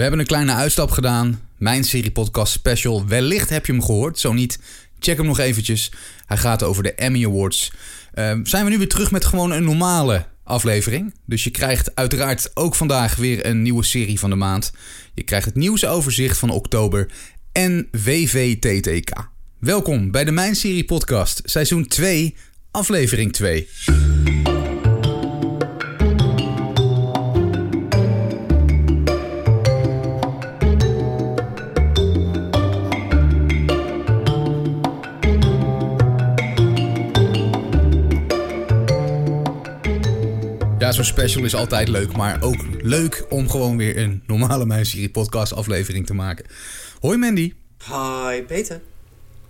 We hebben een kleine uitstap gedaan. Mijn serie podcast special. Wellicht heb je hem gehoord. Zo niet, check hem nog eventjes. Hij gaat over de Emmy Awards. Ehm, zijn we nu weer terug met gewoon een normale aflevering. Dus je krijgt uiteraard ook vandaag weer een nieuwe serie van de maand. Je krijgt het nieuwsoverzicht van oktober en WVTTK. Welkom bij de Mijn Serie Podcast, seizoen 2, aflevering 2. Ja, zo'n special is altijd leuk, maar ook leuk om gewoon weer een normale Mijn Serie Podcast aflevering te maken. Hoi Mandy. Hi Peter.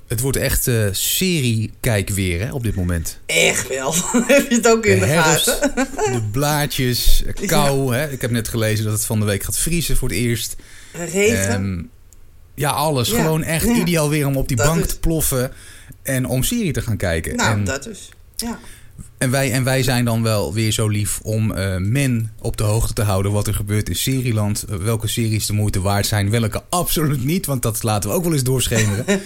Het wordt echt uh, serie-kijk weer hè, op dit moment. Echt wel. heb je het ook in de, de gaten? de blaadjes, kou. Hè? Ik heb net gelezen dat het van de week gaat vriezen voor het eerst. Regen. Um, ja, alles. Ja. Gewoon echt ja. ideaal weer om op die dat bank te ploffen en om serie te gaan kijken. Nou, en, dat dus. Ja. En wij, en wij zijn dan wel weer zo lief om uh, men op de hoogte te houden wat er gebeurt in Serieland. Uh, welke series de moeite waard zijn, welke absoluut niet. Want dat laten we ook wel eens doorschemeren.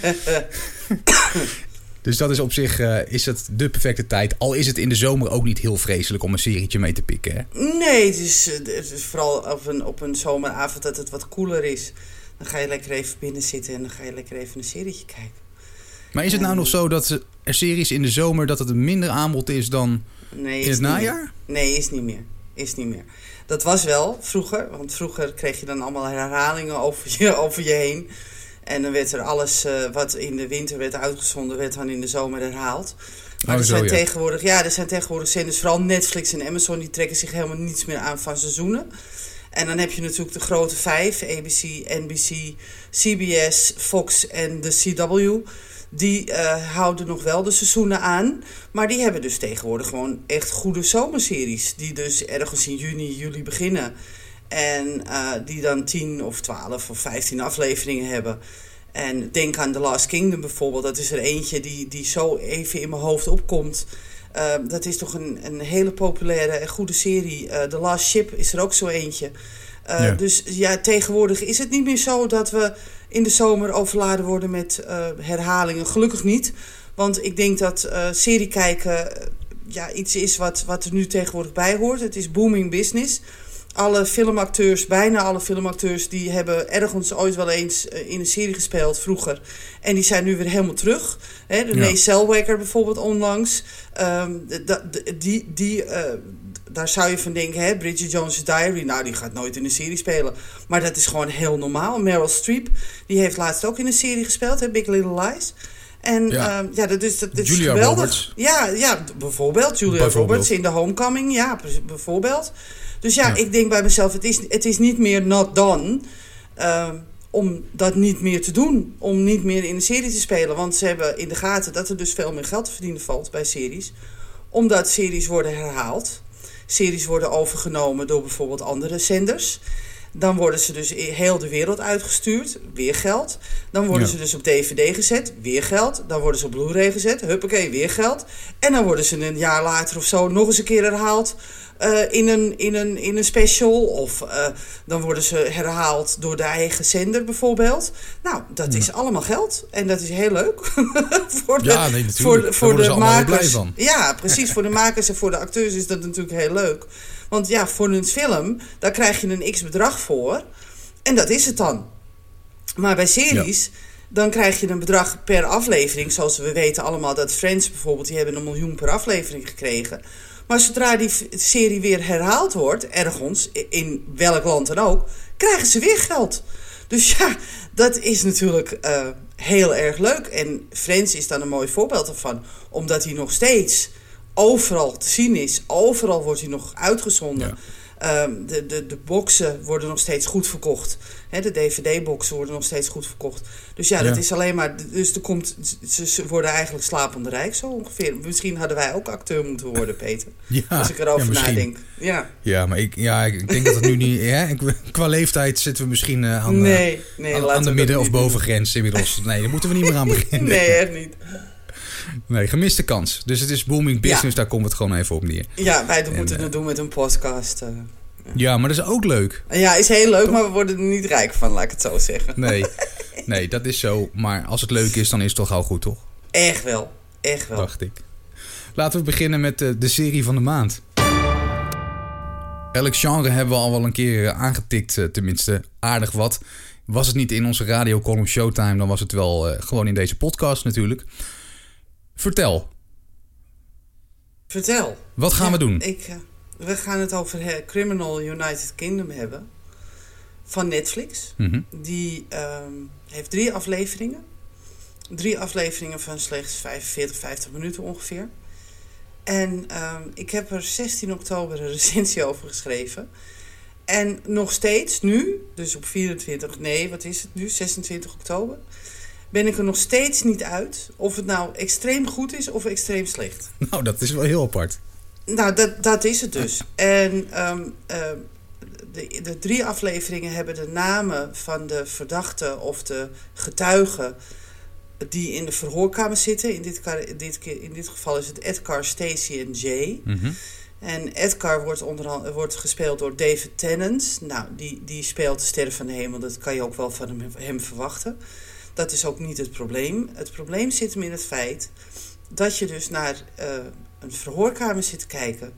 dus dat is op zich uh, is het de perfecte tijd. Al is het in de zomer ook niet heel vreselijk om een serietje mee te pikken. Hè? Nee, het is, het is vooral op een, op een zomeravond dat het wat koeler is. Dan ga je lekker even binnen zitten en dan ga je lekker even een serietje kijken. Maar is het nou nog zo dat er series in de zomer dat het een minder aanbod is dan nee, in het najaar? Meer. Nee, is niet meer. Is niet meer. Dat was wel vroeger, want vroeger kreeg je dan allemaal herhalingen over je, over je heen. En dan werd er alles uh, wat in de winter werd uitgezonden, werd dan in de zomer herhaald. Maar Oh, er zo, zijn ja. tegenwoordig, ja, er zijn tegenwoordig zenders, vooral Netflix en Amazon, die trekken zich helemaal niets meer aan van seizoenen. En dan heb je natuurlijk de grote vijf, ABC, NBC, CBS, Fox en de CW. Die uh, houden nog wel de seizoenen aan. Maar die hebben dus tegenwoordig gewoon echt goede zomerseries. Die dus ergens in juni, juli beginnen. En uh, die dan 10 of 12 of 15 afleveringen hebben. En denk aan The Last Kingdom bijvoorbeeld. Dat is er eentje die, die zo even in mijn hoofd opkomt. Uh, dat is toch een, een hele populaire en goede serie. The Last Ship is er ook zo eentje. Uh, Ja. Dus ja, tegenwoordig is het niet meer zo dat we in de zomer overladen worden met uh, herhalingen. Gelukkig niet. Want ik denk dat uh, serie kijken ja, iets is wat, wat er nu tegenwoordig bij hoort. Het is booming business. Alle filmacteurs, bijna alle filmacteurs, die hebben ergens ooit wel eens in een serie gespeeld vroeger. En die zijn nu weer helemaal terug. Hè, René Ja. Zellweger bijvoorbeeld onlangs. Um, die, die, daar zou je van denken, hè, Bridget Jones' Diary, nou die gaat nooit in een serie spelen. Maar dat is gewoon heel normaal. Meryl Streep, die heeft laatst ook in een serie gespeeld, hè, Big Little Lies. En Ja. ja, ja dat is, dat is Julia geweldig. Roberts. Ja, ja, bijvoorbeeld Julia Bijvoorbeeld. Roberts in The Homecoming, ja, bijvoorbeeld. Dus ja, Ja. ik denk bij mezelf, het is, het is niet meer not done uh, om dat niet meer te doen. Om niet meer in een serie te spelen. Want ze hebben in de gaten dat er dus veel meer geld te verdienen valt bij series. Omdat series worden herhaald. Series worden overgenomen door bijvoorbeeld andere zenders. Dan worden ze dus heel de wereld uitgestuurd, weer geld. Dan worden Ja. ze dus op DVD gezet, weer geld. Dan worden ze op Blu-ray gezet, huppakee, weer geld. En dan worden ze een jaar later of zo nog eens een keer herhaald uh, in, een, in, een, in een special. Of uh, dan worden ze herhaald door de eigen zender bijvoorbeeld. Nou, dat Ja. is allemaal geld. En dat is heel leuk. voor de, Ja, nee, natuurlijk. voor, voor de makers. van. Ja, precies. voor de makers en voor de acteurs is dat natuurlijk heel leuk. Want ja, voor een film, daar krijg je een x bedrag voor. En dat is het dan. Maar bij series, dan krijg je een bedrag per aflevering. Zoals we weten allemaal dat Friends bijvoorbeeld, die hebben een miljoen per aflevering gekregen. Maar zodra die serie weer herhaald wordt, ergens, in welk land dan ook, krijgen ze weer geld. Dus ja, dat is natuurlijk eh, heel erg leuk. En Friends is dan een mooi voorbeeld ervan. Omdat hij nog steeds overal te zien is. Overal wordt hij nog uitgezonden. Ja. Ehm, de, de, de boxen worden nog steeds goed verkocht. De DVD-boxen worden nog steeds goed verkocht. Dus ja, Ja. dat is alleen maar. Dus er komt, ze, ze worden eigenlijk slapende rijk, zo ongeveer. Misschien hadden wij ook acteur moeten worden, Peter. Ja, als ik erover ja, nadenk. Ja. Ja, maar ik, ja, ik denk dat het nu niet... Ja, ik, qua leeftijd zitten we misschien eh, aan, eh, nee, nee, aan, aan de midden- of bovengrens inmiddels. Nee, daar moeten we niet meer aan beginnen. Nee, echt niet. Nee, gemiste kans. Dus het is booming business, Ja. daar komt het gewoon even op neer. Ja, wij En, moeten eh, het doen met een podcast. eh. Ja, maar dat is ook leuk. Ja, is heel leuk, maar we worden er niet rijk van, laat ik het zo zeggen. Nee, nee, dat is zo. Maar als het leuk is, dan is het toch gauw goed, toch? Echt wel, echt wel. Dacht ik. Laten we beginnen met de, de serie van de maand. Elk genre hebben we al wel een keer eh, aangetikt, eh, tenminste aardig wat. Was het niet in onze radiocolumn Showtime, dan was het wel uh, gewoon in deze podcast natuurlijk. Vertel. Vertel. Wat gaan ja, we doen? Ik, uh, we gaan het over Criminal United Kingdom hebben. Van Netflix. Mm -hmm. Die uh, heeft drie afleveringen. Drie afleveringen van slechts 45, 50 minuten ongeveer. En uh, ik heb er 16 oktober een recensie over geschreven. En nog steeds nu, dus op 24, nee, wat is het nu, 26 oktober, ben ik er nog steeds niet uit of het nou extreem goed is of extreem slecht. Nou, dat is wel heel apart. Nou, dat, dat is het dus. En um, uh, de, de drie afleveringen hebben de namen van de verdachten of de getuigen die in de verhoorkamer zitten. In dit, dit, in dit geval is het Edgar, Stacy en Jay. Mm -hmm. En Edgar wordt, onder, wordt gespeeld door David Tennant. Nou, die, die speelt de Sterren van de Hemel. Dat kan je ook wel van hem, hem verwachten. Dat is ook niet het probleem. Het probleem zit hem in het feit dat je dus naar uh, een verhoorkamer zit te kijken...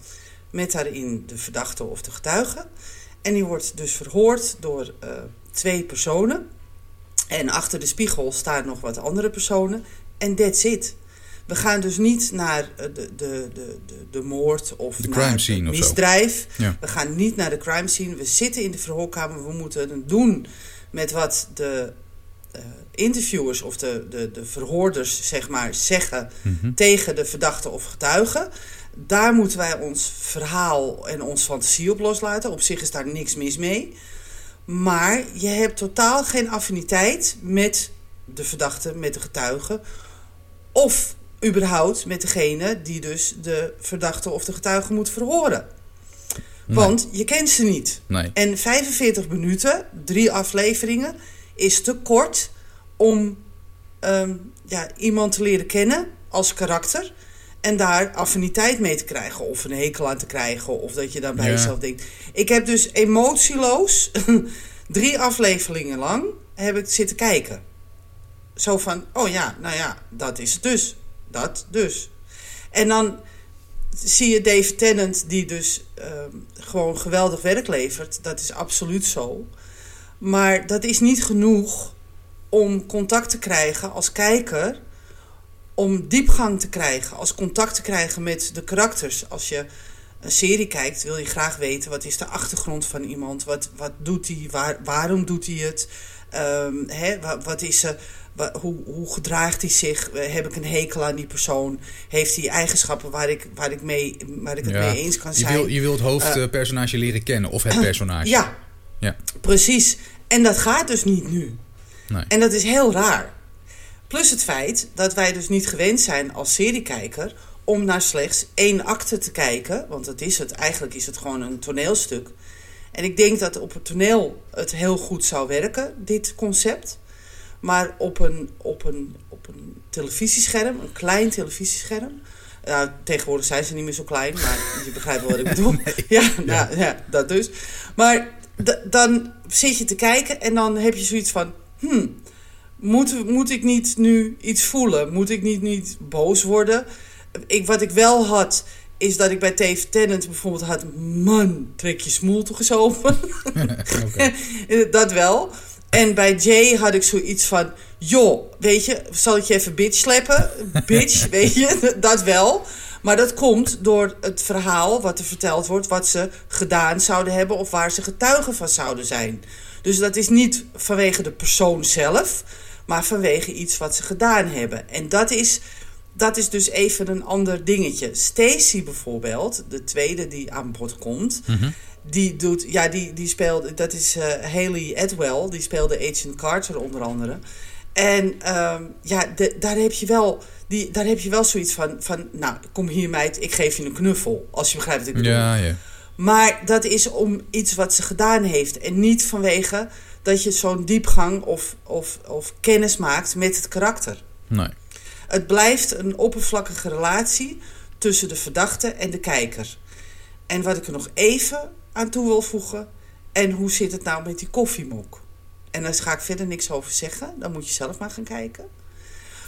met daarin de verdachte of de getuige. En die wordt dus verhoord door uh, twee personen... En achter de spiegel staan nog wat andere personen. En that's it. We gaan dus niet naar de, de, de, de, de moord of de naar crime scene misdrijf. Ja. We gaan niet naar de crime scene. We zitten in de verhoorkamer. We moeten het doen met wat de interviewers of de, de, de verhoorders zeg maar, zeggen mm -hmm. tegen de verdachte of getuige. Daar moeten wij ons verhaal en ons fantasie op loslaten. Op zich is daar niks mis mee. Maar je hebt totaal geen affiniteit met de verdachte, met de getuige. Of überhaupt met degene die dus de verdachte of de getuige moet verhoren. Nee. Want je kent ze niet. Nee. En 45 minuten, drie afleveringen, is te kort om um, ja, iemand te leren kennen als karakter. En daar affiniteit mee te krijgen. Of een hekel aan te krijgen. Of dat je dan bij Ja. jezelf denkt. Ik heb dus emotieloos drie afleveringen lang heb ik zitten kijken. Zo van, oh ja, nou ja, dat is het dus. Dat dus. En dan zie je Dave Tennant die dus ehm, gewoon geweldig werk levert. Dat is absoluut zo. Maar dat is niet genoeg om contact te krijgen als kijker. Om diepgang te krijgen, als contact te krijgen met de karakters. Als je een serie kijkt, wil je graag weten wat is de achtergrond van iemand. Wat, wat doet hij, waar, waarom doet hij het? Ehm, hè, wat, wat is ze, hoe, hoe gedraagt hij zich? Eh, Heb ik een hekel aan die persoon? Heeft hij eigenschappen waar ik, waar ik, mee, waar ik het Ja. mee eens kan Je zijn? wil, je wil het hoofdpersonage leren kennen. Of het personage. Ja, Ja. precies. En dat gaat dus niet nu. Nee. En dat is heel raar. Plus het feit dat wij dus niet gewend zijn als seriekijker om naar slechts één acte te kijken. Want dat is het. Eigenlijk is het gewoon een toneelstuk. En ik denk dat op het toneel het heel goed zou werken, dit concept. Maar op een, op een, op een televisiescherm, een klein televisiescherm. Nou, tegenwoordig zijn ze niet meer zo klein, maar je begrijpt wel wat ik bedoel. Ja, nou, ja, dat dus. Maar dan zit je te kijken en dan heb je zoiets van... Hmm, moet, moet ik niet nu iets voelen? Moet ik niet, niet boos worden? Ik, wat ik wel had, is dat ik bij Dave Tennant bijvoorbeeld had... Man, trek je smoel toch eens open. Oké. dat wel. En bij Jay had ik zoiets van... Joh, weet je, zal ik je even bitch slappen? Bitch, weet je, dat wel. Maar dat komt door het verhaal wat er verteld wordt... wat ze gedaan zouden hebben of waar ze getuigen van zouden zijn. Dus dat is niet vanwege de persoon zelf... maar vanwege iets wat ze gedaan hebben. En dat is, dat is dus even een ander dingetje. Stacy bijvoorbeeld, de tweede die aan bod komt... Mhm. Die doet, ja, die, die speelde, dat is uh, Haley Atwell, die speelde Agent Carter onder andere. En um, ja, de, daar, heb je wel, die, daar heb je wel zoiets van, van, nou, kom hier meid, ik geef je een knuffel, als je begrijpt wat ik bedoel. Ja, ja. Maar dat is om iets wat ze gedaan heeft en niet vanwege dat je zo'n diepgang of, of, of kennis maakt met het karakter. Nee. Het blijft een oppervlakkige relatie tussen de verdachte en de kijker. En wat ik er nog even aan toe wil voegen. En hoe zit het nou met die koffiemok? En daar ga ik verder niks over zeggen. Dan moet je zelf maar gaan kijken.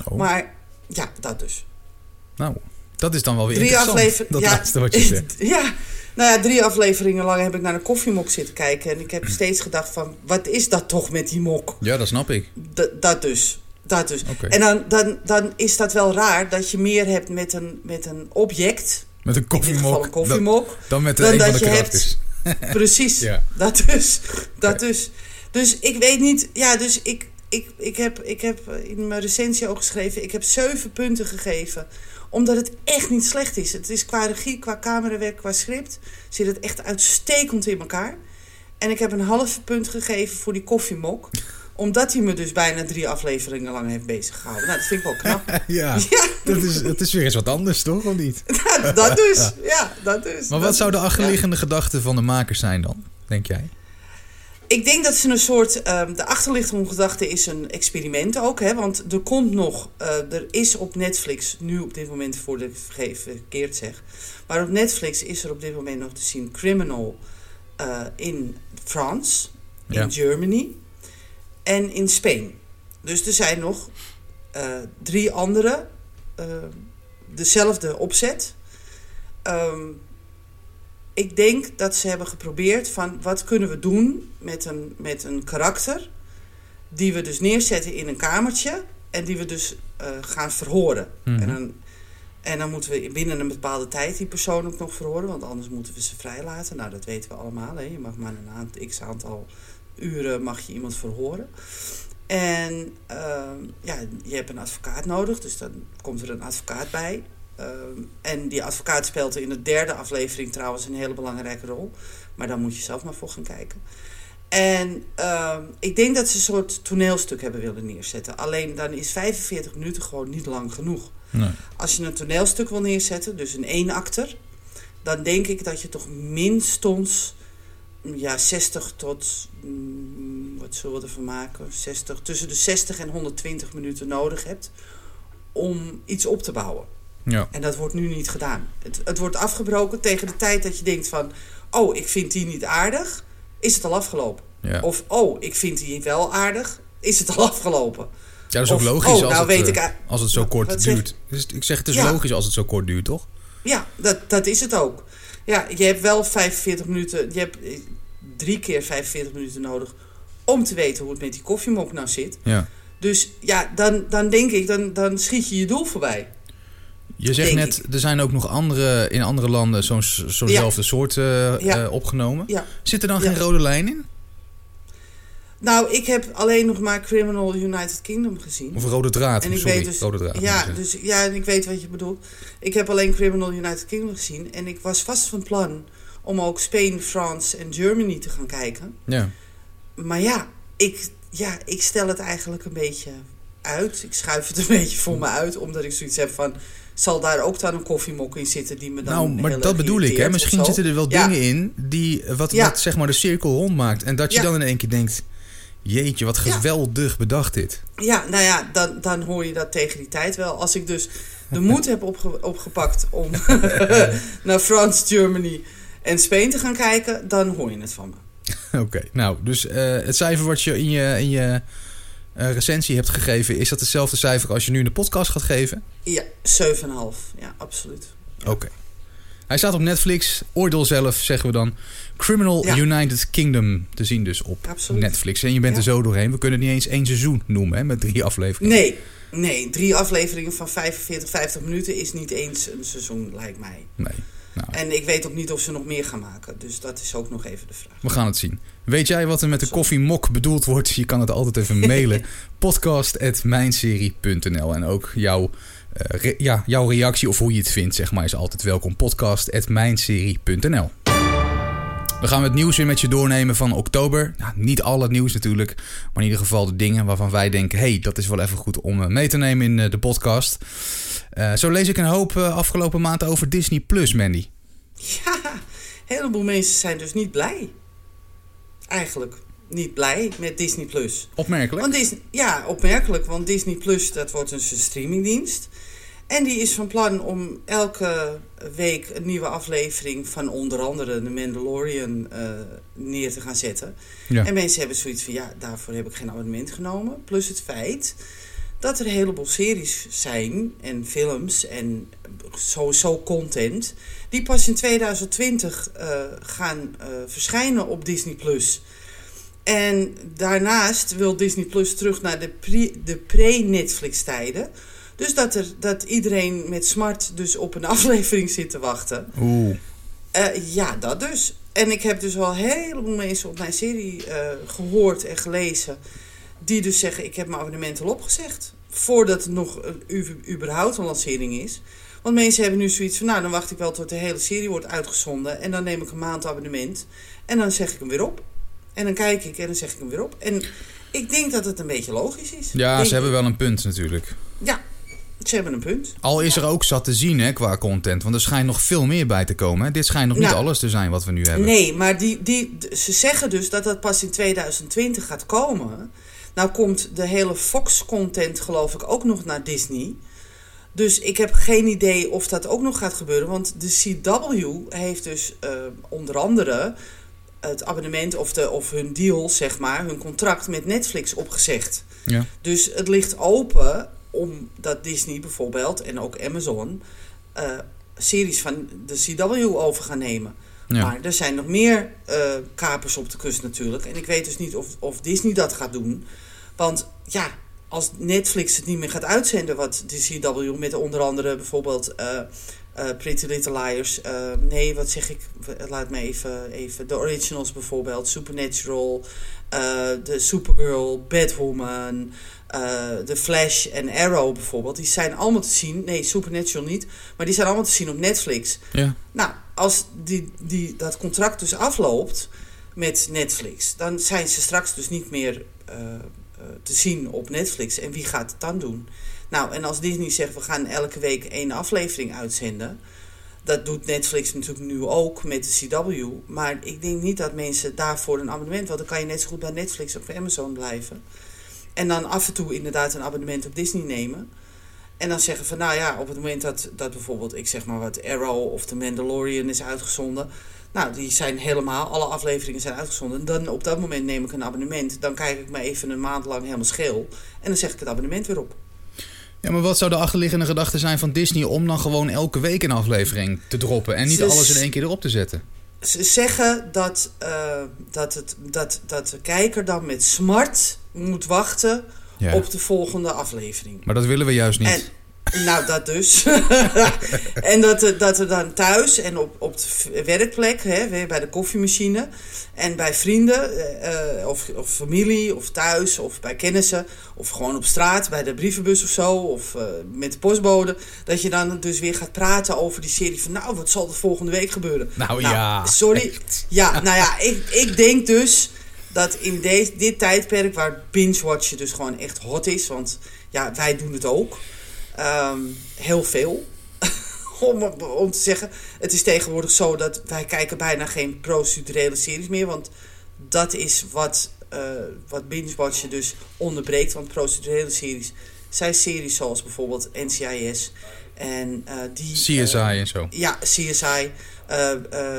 Oh. Maar ja, dat dus. Nou, dat is dan wel weer Drie interessant. Dat Ja, laatste wat je zegt. ja, nou ja, drie afleveringen lang heb ik naar een koffiemok zitten kijken. En ik heb steeds gedacht van, wat is dat toch met die mok? Ja, dat snap ik. D- dat dus. Dat dus. En dan, dan, dan is dat wel raar dat je meer hebt met een, met een object. Met een koffiemok. een koffiemok. Dan, dan met Dan een van de karakters. Precies. Ja. Dat dus. Dat dus. Dus ik weet niet. Ja, dus ik, ik, ik, heb, ik heb in mijn recensie ook geschreven. Ik heb zeven punten gegeven. Omdat het echt niet slecht is. Het is qua regie, qua camerawerk, qua script. Zit het echt uitstekend in elkaar. En ik heb een halve punt gegeven voor die koffiemok. Omdat hij me dus bijna drie afleveringen lang heeft bezig gehouden. Nou, dat vind ik wel knap. Ja, Ja, dat is, dat is weer eens wat anders, toch? Of niet? dat, dat dus. Ja, dat dus. Maar Dat wat zou de achterliggende gedachte van de makers zijn dan, denk jij? Ik denk dat ze een soort. ehm, de achterliggende gedachte is een experiment ook. Hè, want er komt nog. eh, er is op Netflix. Nu op dit moment voor de verge- verkeerd zeg. Maar op Netflix is er op dit moment nog te zien. Criminal eh, in France. In. Germany. En in Spanje. Dus er zijn nog eh, drie andere. eh, dezelfde opzet. Ehm, ik denk dat ze hebben geprobeerd van wat kunnen we doen met een, met een karakter die we dus neerzetten in een kamertje en die we dus eh, gaan verhoren. Mhm. En, dan, en dan moeten we binnen een bepaalde tijd die persoon ook nog verhoren, want anders moeten we ze vrijlaten. Nou, dat weten we allemaal. Hè. Je mag maar een aantal, x aantal uren mag je iemand verhoren. En ehm, ja, je hebt een advocaat nodig, dus dan komt er een advocaat bij. Ehm, en die advocaat speelt in de derde aflevering trouwens een hele belangrijke rol. Maar daar moet je zelf maar voor gaan kijken. En ehm, ik denk dat ze een soort toneelstuk hebben willen neerzetten. Alleen dan is 45 minuten gewoon niet lang genoeg. Nee. Als je een toneelstuk wil neerzetten, dus een eenakter, dan denk ik dat je toch minstens ja, 60 tot, mm, wat zullen we ervan maken, 60, tussen de 60 en 120 minuten nodig hebt om iets op te bouwen. Ja. En dat wordt nu niet gedaan. Het, het wordt afgebroken tegen de tijd dat je denkt van, oh, ik vind die niet aardig, is het al afgelopen. Ja. Of, oh, ik vind die wel aardig, is het al afgelopen. ja, dat is ook logisch oh, als, nou het, weet eh, ik als het zo kort zeg- duurt. Ik zeg, het is Ja. logisch als het zo kort duurt, toch? Ja, dat, dat is het ook. Ja, je hebt wel 45 minuten, je hebt eh, drie keer 45 minuten nodig om te weten hoe het met die koffiemok nou zit. Ja. Dus ja, dan, dan denk ik, dan, dan schiet je je doel voorbij. Je zegt Denk net, er zijn ook nog andere, in andere landen zo'n, zo'nzelfde soort eh, Ja. eh, opgenomen. Ja. Zit er dan Ja. geen rode lijn in? Nou, ik heb alleen nog maar Criminal United Kingdom gezien. Of rode draad? En ik Sorry, weet dus, rode draad. ja, dus, ja, en ik weet wat je bedoelt. Ik heb alleen Criminal United Kingdom gezien. En ik was vast van plan om ook Spain, France en Germany te gaan kijken. ja. Maar ja ik, ja, ik stel het eigenlijk een beetje uit. Ik schuif het een beetje voor me uit. Omdat ik zoiets heb van... Zal daar ook dan een koffiemok in zitten die me dan Nou, maar dat bedoel ik. Hè? Misschien zitten er wel Ja. dingen in die eh, wat, Ja. wat zeg maar de cirkel rond maakt. En dat je dan in één keer denkt... Jeetje, wat geweldig bedacht dit. Ja, nou ja, dan, dan hoor je dat tegen die tijd wel. Als ik dus de moed heb opge- opgepakt om naar France, Germany en Spanje te gaan kijken, dan hoor je het van me. Oké, nou, dus eh, het cijfer wat je in je, in je eh, recensie hebt gegeven... is dat hetzelfde cijfer als je nu in de podcast gaat geven? Ja, 7,5. Ja, absoluut. Oké. Hij staat op Netflix. Oordeel zelf, zeggen we dan. Criminal Ja. United Kingdom te zien dus op Absoluut. Netflix. En je bent Ja. er zo doorheen. We kunnen het niet eens één seizoen noemen hè, met drie afleveringen. Nee, nee, drie afleveringen van 45, 50 minuten is niet eens een seizoen, lijkt mij. Nee. Nou, En ik weet ook niet of ze nog meer gaan maken. Dus dat is ook nog even de vraag. we gaan het zien. Weet jij wat er met de koffiemok bedoeld wordt? Je kan het altijd even mailen. podcast.mijnserie.nl En ook jouw, eh, re- ja, jouw reactie of hoe je het vindt, zeg maar, is altijd welkom. Podcast.mijnserie.nl Dan gaan we het nieuws weer met je doornemen van oktober. Nou, niet al het nieuws natuurlijk, maar in ieder geval de dingen waarvan wij denken... hey, dat is wel even goed om eh, mee te nemen in eh, de podcast. Zo lees ik een hoop afgelopen maand over Disney Plus, Mandy. Ja, een heleboel mensen zijn dus niet blij. Eigenlijk niet blij met Disney+. Plus. Opmerkelijk. Want Disney, ja, opmerkelijk, want Disney Plus dat wordt dus een streamingdienst. En die is van plan om elke week een nieuwe aflevering van onder andere The Mandalorian uh, neer te gaan zetten. Ja. En mensen hebben zoiets van ja, daarvoor heb ik geen abonnement genomen. Plus het feit dat er een heleboel series zijn en films en sowieso content die pas in 2020 uh, gaan uh, verschijnen op Disney Plus. En daarnaast wil Disney Plus terug naar de, pre, de pre-Netflix tijden. Dus dat, er, dat iedereen met smart dus op een aflevering zit te wachten. Oeh. Uh, ja, dat dus. En ik heb dus al een heleboel mensen op mijn serie gehoord en gelezen. Die dus zeggen, ik heb mijn abonnement al opgezegd. Voordat het nog een, überhaupt een lancering is. Want mensen hebben nu zoiets van, nou dan wacht ik wel tot de hele serie wordt uitgezonden. En dan neem ik een maand abonnement. En dan zeg ik hem weer op. En dan kijk ik en dan zeg ik hem weer op. En ik denk dat het een beetje logisch is. Ja, ze hebben wel een punt natuurlijk. Ja, ze hebben een punt. Al is er ook zat te zien hè, qua content. Want er schijnt nog veel meer bij te komen. Hè? Dit schijnt nog niet alles te zijn wat we nu hebben. Nee, maar die, die, ze zeggen dus dat dat pas in 2020 gaat komen. Nou komt de hele Fox-content geloof ik ook nog naar Disney. Dus ik heb geen idee of dat ook nog gaat gebeuren. Want de CW heeft dus uh, onder andere het abonnement of, de, of hun deal, zeg maar, hun contract met Netflix opgezegd. Ja. Dus het ligt open omdat Disney bijvoorbeeld en ook Amazon uh, series van de CW over gaan nemen. Ja. Maar er zijn nog meer uh, kapers op de kust natuurlijk. En ik weet dus niet of, of Disney dat gaat doen. Want ja, als Netflix het niet meer gaat uitzenden, wat de CW met onder andere bijvoorbeeld uh, uh, Pretty Little Liars. Nee, wat zeg ik? Laat me even, even. De originals bijvoorbeeld. Supernatural. De Supergirl. Batwoman. The Flash en Arrow bijvoorbeeld. Die zijn allemaal te zien. Nee, Supernatural niet. Maar die zijn allemaal te zien op Netflix. Ja. Nou, als die, die, dat contract dus afloopt met Netflix. Dan zijn ze straks dus niet meer te zien op Netflix. En wie gaat het dan doen? Nou, en als Disney zegt we gaan elke week één aflevering uitzenden. Dat doet Netflix natuurlijk nu ook met de CW. Maar ik denk niet dat mensen daarvoor een abonnement. Want dan kan je net zo goed bij Netflix of Amazon blijven. En dan af en toe inderdaad een abonnement op Disney nemen. En dan zeggen van nou ja, op het moment dat, dat bijvoorbeeld, ik zeg maar wat, Arrow of The Mandalorian is uitgezonden. Nou, die zijn helemaal, alle afleveringen zijn uitgezonden. Dan op dat moment neem ik een abonnement. Dan kijk ik me even een maand lang helemaal scheel. En dan zeg ik het abonnement weer op. Ja, maar wat zou de achterliggende gedachte zijn van Disney om dan gewoon elke week een aflevering te droppen en niet alles in één keer erop te zetten? Ze zeggen dat, uh, dat, het, dat, dat de kijker dan met smart moet wachten op de volgende aflevering. Maar dat willen we juist niet. Nou, dat dus. en dat, dat er dan thuis en op, op de werkplek, hè, bij de koffiemachine en bij vrienden uh, of, of familie of thuis of bij kennissen of gewoon op straat bij de brievenbus of zo of uh, met de postbode, dat je dan dus weer gaat praten over die serie van nou, wat zal er volgende week gebeuren? Nou, nou ja. Sorry. Ja, nou ja, ik, ik denk dus dat in deze, dit tijdperk waar binge-watchen dus gewoon echt hot is, want ja, wij doen het ook. Um, heel veel. om, om te zeggen, het is tegenwoordig zo dat wij kijken bijna geen procedurele series meer. Want dat is wat, uh, wat binge-watchen dus onderbreekt. Want procedurele series zijn series zoals bijvoorbeeld NCIS. En uh, die... CSI uh, en zo. Ja, CSI,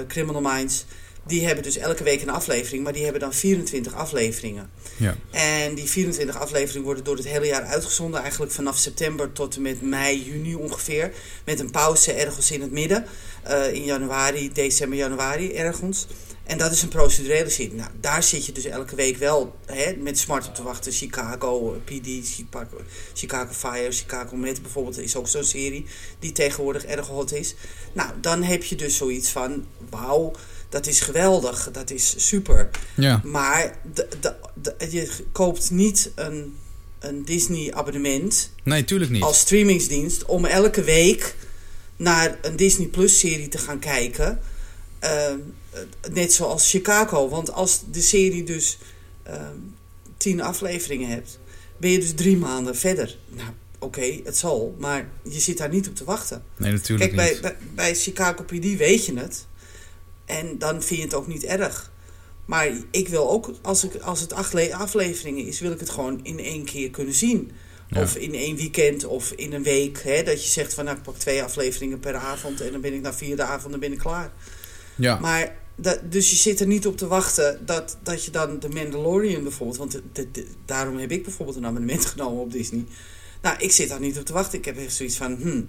Criminal Minds. Die hebben dus elke week een aflevering, maar die hebben dan 24 afleveringen. Ja. En die 24 afleveringen worden door het hele jaar uitgezonden. Eigenlijk vanaf september tot en met mei, juni ongeveer. Met een pauze ergens in het midden. Uh, in januari, december, januari ergens. En dat is een procedurele serie. Nou, daar zit je dus elke week wel hè, met smart op te wachten. Chicago, PD, Chicago, Chicago Fire, Chicago Med bijvoorbeeld is ook zo'n serie die tegenwoordig erg hot is. Nou, dan heb je dus zoiets van, wauw, dat is geweldig, dat is super. Ja. Maar de, de, de, je koopt niet een, een Disney abonnement. Nee, tuurlijk niet. Als streamingsdienst om elke week naar een Disney Plus serie te gaan kijken. Uh, net zoals Chicago. Want als de serie dus uh, tien afleveringen hebt, ben je dus drie maanden verder. Nou, oké, het zal, maar je zit daar niet op te wachten. Nee, natuurlijk Kijk, niet. Bij, bij, bij Chicago PD weet je het. En dan vind je het ook niet erg. Maar ik wil ook, als, ik, als het acht afleveringen is, wil ik het gewoon in één keer kunnen zien. Ja. Of in één weekend of in een week. Hè, dat je zegt van nou ik pak twee afleveringen per avond en dan ben ik na vierde avond ben ik klaar. Ja. Maar dat, dus je zit er niet op te wachten dat, dat je dan de Mandalorian bijvoorbeeld. Want de- de- de- daarom heb ik bijvoorbeeld een abonnement genomen op Disney. Nou, ik zit daar niet op te wachten. Ik heb echt zoiets van. Hmm.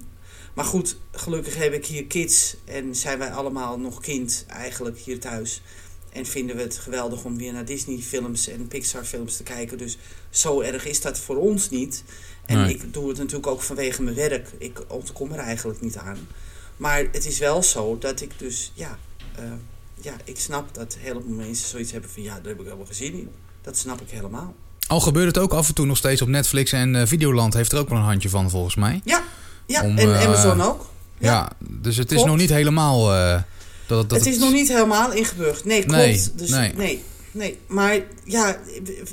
Maar goed, gelukkig heb ik hier kids. En zijn wij allemaal nog kind eigenlijk hier thuis. En vinden we het geweldig om weer naar Disney films en Pixar films te kijken. Dus zo erg is dat voor ons niet. En Nee. ik doe het natuurlijk ook vanwege mijn werk. Ik ontkom er eigenlijk niet aan. Maar het is wel zo dat ik dus, ja, eh, ja, ik snap dat helemaal mensen zoiets hebben van, ja, daar heb ik helemaal geen zin in. Dat snap ik helemaal. Al gebeurt het ook af en toe nog steeds op Netflix en eh, Videoland heeft er ook wel een handje van volgens mij. Ja, ja Om, en eh, Amazon ook. Ja, Ja. dus het is nog niet helemaal... eh, dat, dat het is nog niet helemaal ingeburgerd. Nee, klopt. Nee, dus, nee. nee. nee. Maar ja,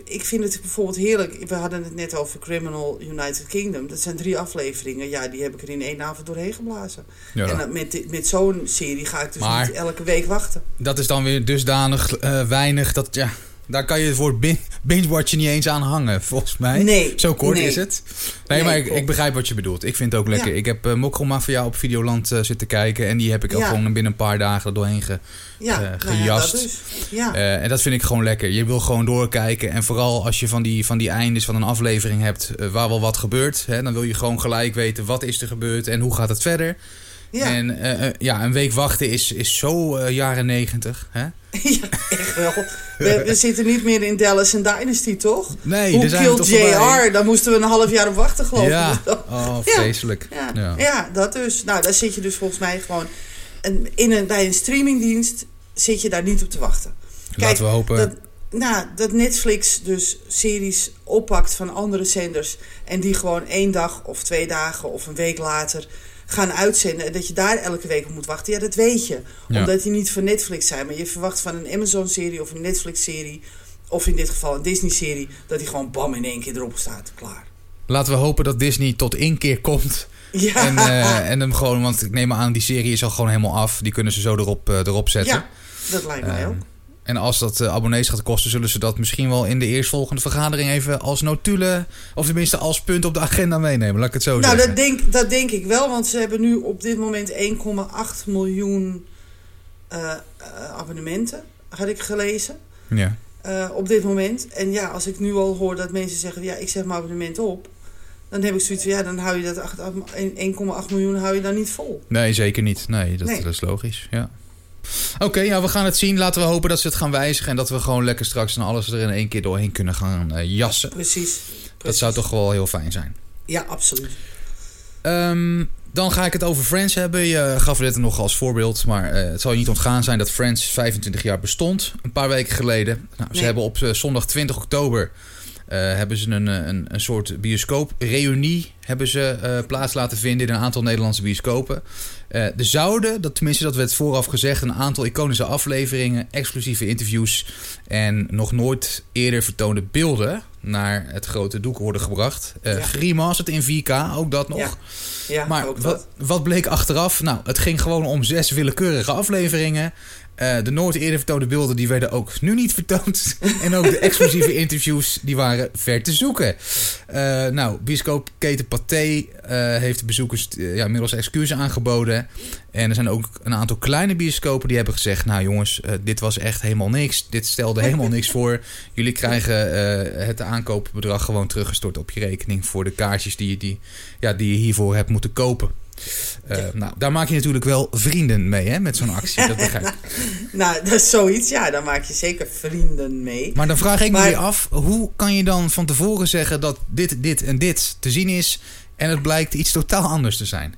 ik vind het bijvoorbeeld heerlijk. We hadden het net over Criminal United Kingdom. Dat zijn drie afleveringen. Ja, die heb ik er in één avond doorheen geblazen. Ja, En met, met zo'n serie ga ik dus Maar- niet elke week wachten. dat is dan weer dusdanig eh, weinig dat... Ja, daar kan je het woord bin- binge-watchen niet eens aan hangen, volgens mij. Nee, Zo kort nee. is het. Nee, Nee, maar ik, ik begrijp wat je bedoelt. Ik vind het ook lekker. Ja. Ik heb uh, Mokro Mafia op Videoland eh, zitten kijken. En die heb ik ook Ja. gewoon binnen een paar dagen er doorheen ge... Ja, eh, nou ja, gejast. dat dus. Eh, en dat vind ik gewoon lekker. Je wil gewoon doorkijken. En vooral als je van die, van die eindes van een aflevering hebt eh, waar wel wat gebeurt. Hè, dan wil je gewoon gelijk weten wat is er gebeurd en hoe gaat het verder. Ja. En eh, eh, ja, een week wachten is, is zo eh, jaren negentig. Hè? ja, echt wel. We, we zitten niet meer in Dallas en Dynasty, toch? Nee, Hoe daar zijn we Kill toch voorbij. JR? Daar moesten we een half jaar op wachten, geloof ik. Ja, oh, Ja. vreselijk. Ja, Ja. ja. dat dus. Nou, daar zit je dus volgens mij gewoon... In een, bij een streamingdienst zit je daar niet op te wachten. Laten we hopen. Dat, nou, dat Netflix dus series oppakt van andere zenders... en die gewoon één dag of twee dagen of een week later gaan uitzenden... en dat je daar elke week op moet wachten, ja, dat weet je. Ja. Omdat die niet van Netflix zijn. Maar je verwacht van een Amazon-serie of een Netflix-serie... of in dit geval een Disney-serie... dat die gewoon bam in één keer erop staat. Klaar. Laten we hopen dat Disney tot inkeer komt. Ja, En, eh, en hem gewoon, want ik neem aan, die serie is al gewoon helemaal af. Die kunnen ze zo erop, eh, erop zetten. ja dat lijkt mij Ehm, ook. En als dat eh, abonnees gaat kosten, zullen ze dat misschien wel in de eerstvolgende vergadering even als notulen, of tenminste als punt op de agenda meenemen. Laat ik het zo Nou, zeggen. dat denk, dat denk ik wel, want ze hebben nu op dit moment 1,8 miljoen eh, eh, abonnementen, had ik gelezen. Ja. op dit moment. En ja, als ik nu al hoor dat mensen zeggen, ja, ik zeg mijn abonnement op. Dan heb ik zoiets van, ja, dan hou je dat acht- 1,8 miljoen hou je dan niet vol. Nee, zeker niet. Nee, dat, Nee. dat is logisch. Ja. Oké, ja, we gaan het zien. Laten we hopen dat ze het gaan wijzigen en dat we gewoon lekker straks en alles er in één keer doorheen kunnen gaan eh, jassen. Precies. Dat zou toch wel heel fijn zijn. Ja, absoluut. Ehm, dan ga ik het over Friends hebben. Je gaf het nog als voorbeeld, maar eh, het zal je niet ontgaan zijn dat Friends 25 jaar bestond. Een paar weken geleden. Nou, ze hebben op eh, zondag 20 oktober hebben ze een, eh, een, een soort bioscoop-reunie hebben ze eh, plaats laten vinden in een aantal Nederlandse bioscopen. Eh, er zouden, dat, tenminste dat werd vooraf gezegd, een aantal iconische afleveringen, exclusieve interviews en nog nooit eerder vertoonde beelden naar het grote doek worden gebracht. Eh Ja. Geremasterd in 4K, ook dat nog. Ja. Ja, Maar ook wat, dat. wat bleek achteraf? Nou, het ging gewoon om zes willekeurige afleveringen. Eh, de nooit eerder vertoonde beelden die werden ook nu niet vertoond. en ook de exclusieve interviews die waren ver te zoeken. Eh, nou, bioscoopketen Pathé eh, heeft de bezoekers ja, inmiddels excuses aangeboden. En er zijn ook een aantal kleine bioscopen die hebben gezegd... nou jongens, dit was echt helemaal niks. Dit stelde helemaal niks voor. Jullie krijgen het aankoopbedrag gewoon teruggestort op je rekening... voor de kaartjes die, je- die, ja, die je hiervoor hebt moeten kopen. Eh, Ja. Nou, daar maak je natuurlijk wel vrienden mee, hè, met zo'n actie. Dat begrijp ik. Nou, dat is zoiets. Ja, daar maak je zeker vrienden mee. Maar dan vraag ik me weer af, hoe kan je dan van tevoren zeggen dat dit, dit en dit te zien is en het blijkt iets totaal anders te zijn?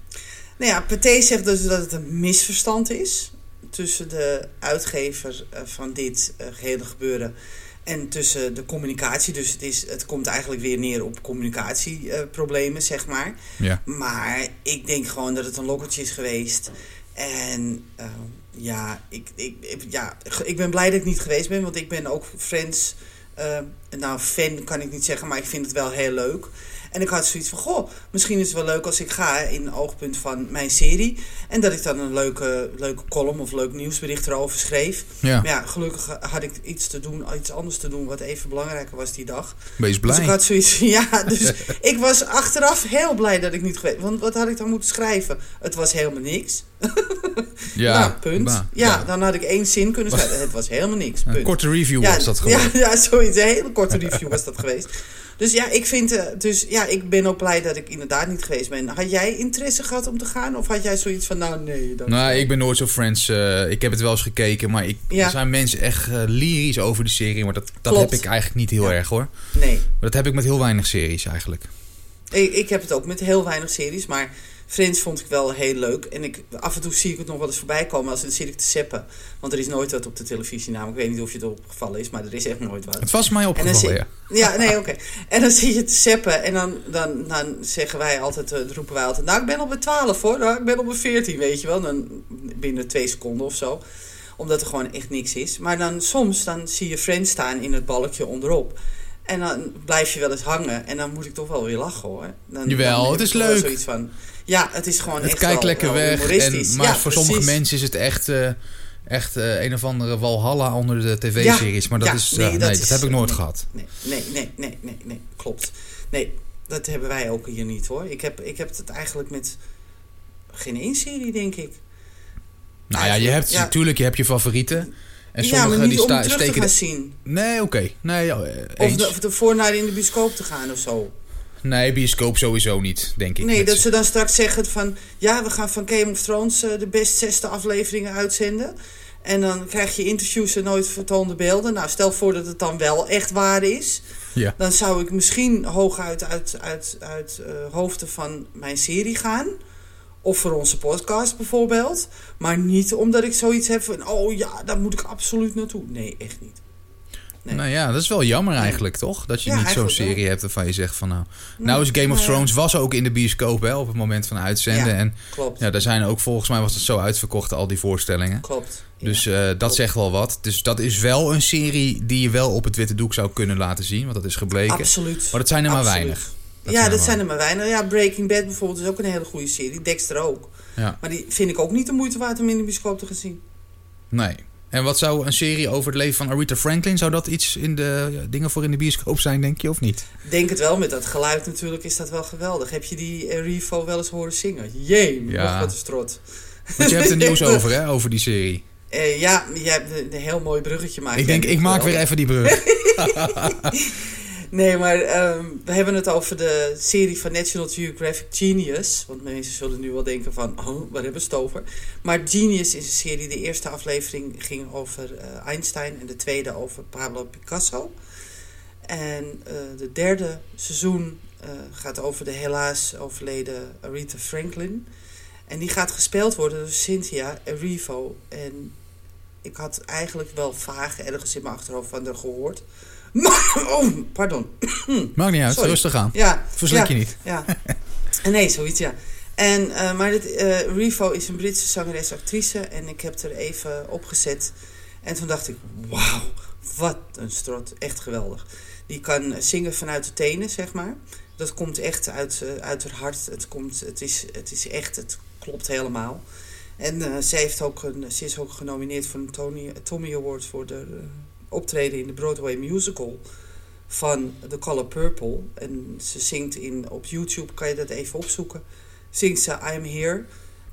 Nou ja, Pathé zegt dus dat het een misverstand is tussen de uitgever eh, van dit eh, gehele gebeuren en tussen de communicatie. Dus het, is, het komt eigenlijk weer neer op communicatieproblemen, zeg maar. Ja. Maar ik denk gewoon dat het een lokkertje is geweest. En eh, ja, ik, ik, ik- ja, ik ben blij dat ik niet geweest ben, want ik ben ook Friends. eh, nou, fan kan ik niet zeggen, maar ik vind het wel heel leuk. En ik had zoiets van, goh, misschien is het wel leuk als ik ga in oogpunt van mijn serie. En dat ik dan een leuke, leuke column of leuk nieuwsbericht erover schreef. Ja. Maar ja, gelukkig had ik iets te doen, iets anders te doen wat even belangrijker was die dag. Wees Dus blij. ik had zoiets ja, dus ik was achteraf heel blij dat ik niet geweest Want wat had ik dan moeten schrijven? Het was helemaal niks. ja, nou, punt. maar, ja, dan had ik één zin kunnen schrijven. Het was helemaal niks, Een punt. korte review was dat gewoon. Ja, ja, zoiets. Een hele korte review was dat geweest. Dus ja, ik vind, eh, dus ja, ik ben ook blij dat ik inderdaad niet geweest ben. Had jij interesse gehad om te gaan? Of had jij zoiets van, nou nee. Dan Nou, ik ben nooit zo Friends. eh, ik heb het wel eens gekeken, maar ik, Ja. er zijn mensen echt eh, lyrisch over die serie. Maar dat, dat Klopt. heb ik eigenlijk niet heel Ja. erg hoor. Nee. Maar dat heb ik met heel weinig series eigenlijk. Ik, ik heb het ook met heel weinig series, maar Friends vond ik wel heel leuk. En ik, af en toe zie ik het nog wel eens voorbij komen als dan zit ik te seppen. Want er is nooit wat op de televisie namelijk. Ik weet niet of je het opgevallen is, maar er is echt nooit wat. Het was mij En dan opgevallen, ja. Ja, nee, oké. En dan zie je te seppen en dan, dan, dan zeggen wij altijd, eh, roepen wij altijd, nou ik ben op mijn 12 hoor, nou, ik ben op mijn 14, weet je wel. Dan binnen twee seconden of zo. Omdat er gewoon echt niks is. Maar dan soms dan zie je Friends staan in het balkje onderop. En dan blijf je wel eens hangen. En dan moet ik toch wel weer lachen hoor. Dan, Jawel, dan het is leuk. Zoiets van, ja, het is gewoon Het echt kijkt wel, lekker wel weg. En, maar Ja, voor sommige mensen is het echt, eh, echt eh, een of andere walhalla onder de tv-series. maar dat, ja, is, eh, nee, nee, dat heb ik nooit nee. gehad. Nee, nee, nee, nee, nee, nee, klopt. Nee, dat hebben wij ook hier niet hoor. Ik heb, ik heb het eigenlijk met geen één serie, denk ik. Nou ja, je hebt Ja. natuurlijk je, hebt je favorieten. En ja, sommige niet die om terug te steken... gaan de- zien. Nee, oké. Nee, ja, eh, Of, de, of ervoor naar in de bioscoop te gaan of zo. Nee, bioscoop sowieso niet, denk ik. Nee, dat ze dan straks zeggen van... Ja, we gaan van Game of Thrones eh, de best zesde afleveringen uitzenden. En dan krijg je interviews en nooit vertoonde beelden. Nou, stel voor dat het dan wel echt waar is. Ja. Dan zou ik misschien hooguit uit, uit, uit eh, hoofden van mijn serie gaan. Of voor onze podcast bijvoorbeeld. Maar niet omdat ik zoiets heb van... Oh ja, daar moet ik absoluut naartoe. Nee, echt niet. Nee. Nou ja, dat is wel jammer eigenlijk, toch? Dat je Ja, niet zo'n serie hebt waarvan je zegt van nou... Nou is Game of nou. Thrones was ook in de bioscoop wel op het moment van uitzenden. Ja. En Klopt, ja, daar zijn ook volgens mij was het zo uitverkocht, al die voorstellingen. klopt. Dus eh, dat zegt wel wat. Dus dat is wel een serie die je wel op het witte doek zou kunnen laten zien. Want dat is gebleken. Absoluut. Maar dat zijn er maar Absoluut. weinig. Dat ja, zijn dat zijn er maar weinig. Ja, Breaking Bad bijvoorbeeld is ook een hele goede serie. Dexter ook. Ja, Maar die vind ik ook niet de moeite waard om in de bioscoop te gaan zien. nee. En wat zou een serie over het leven van Aretha Franklin... zou dat iets in de ja, dingen voor in de bioscoop zijn, denk je, of niet? Denk het wel, met dat geluid natuurlijk is dat wel geweldig. Heb je die eh, Revo wel eens horen zingen? Jee, Ja. wat een strot. Want je hebt er nieuws over, hè, over die serie. Eh, ja, jij hebt een, heel mooi bruggetje gemaakt. Ik denk, denk ik maak wel. weer even die brug. Nee, maar ehm, we hebben het over de serie van National Geographic Genius. Want mensen zullen nu wel denken van, oh, waar hebben we het over? Maar Genius is een serie, de eerste aflevering ging over eh, Einstein en de tweede over Pablo Picasso. En eh, de derde seizoen eh, gaat over de helaas overleden Aretha Franklin. En die gaat gespeeld worden door Cynthia Erivo. En ik had eigenlijk wel vaag ergens in mijn achterhoofd van haar gehoord. Oh, pardon. Maakt niet uit, Sorry. rustig aan. Ja, Verslik ja, je niet. Ja. Nee, zoiets, ja. En, eh, maar dit, eh, Revo is een Britse zangeres-actrice. En ik heb er even opgezet. En toen dacht ik, wauw, wat een strot. Echt geweldig. Die kan zingen vanuit de tenen, zeg maar. Dat komt echt uit, eh, uit haar hart. Het, komt, het, is, het is echt, het klopt helemaal. En ze, heeft ook een, ze is ook genomineerd voor een Tony, Tommy Award voor de optreden in de Broadway musical van The Color Purple. En ze zingt in, op YouTube, kan je dat even opzoeken. Zingt ze I'm Here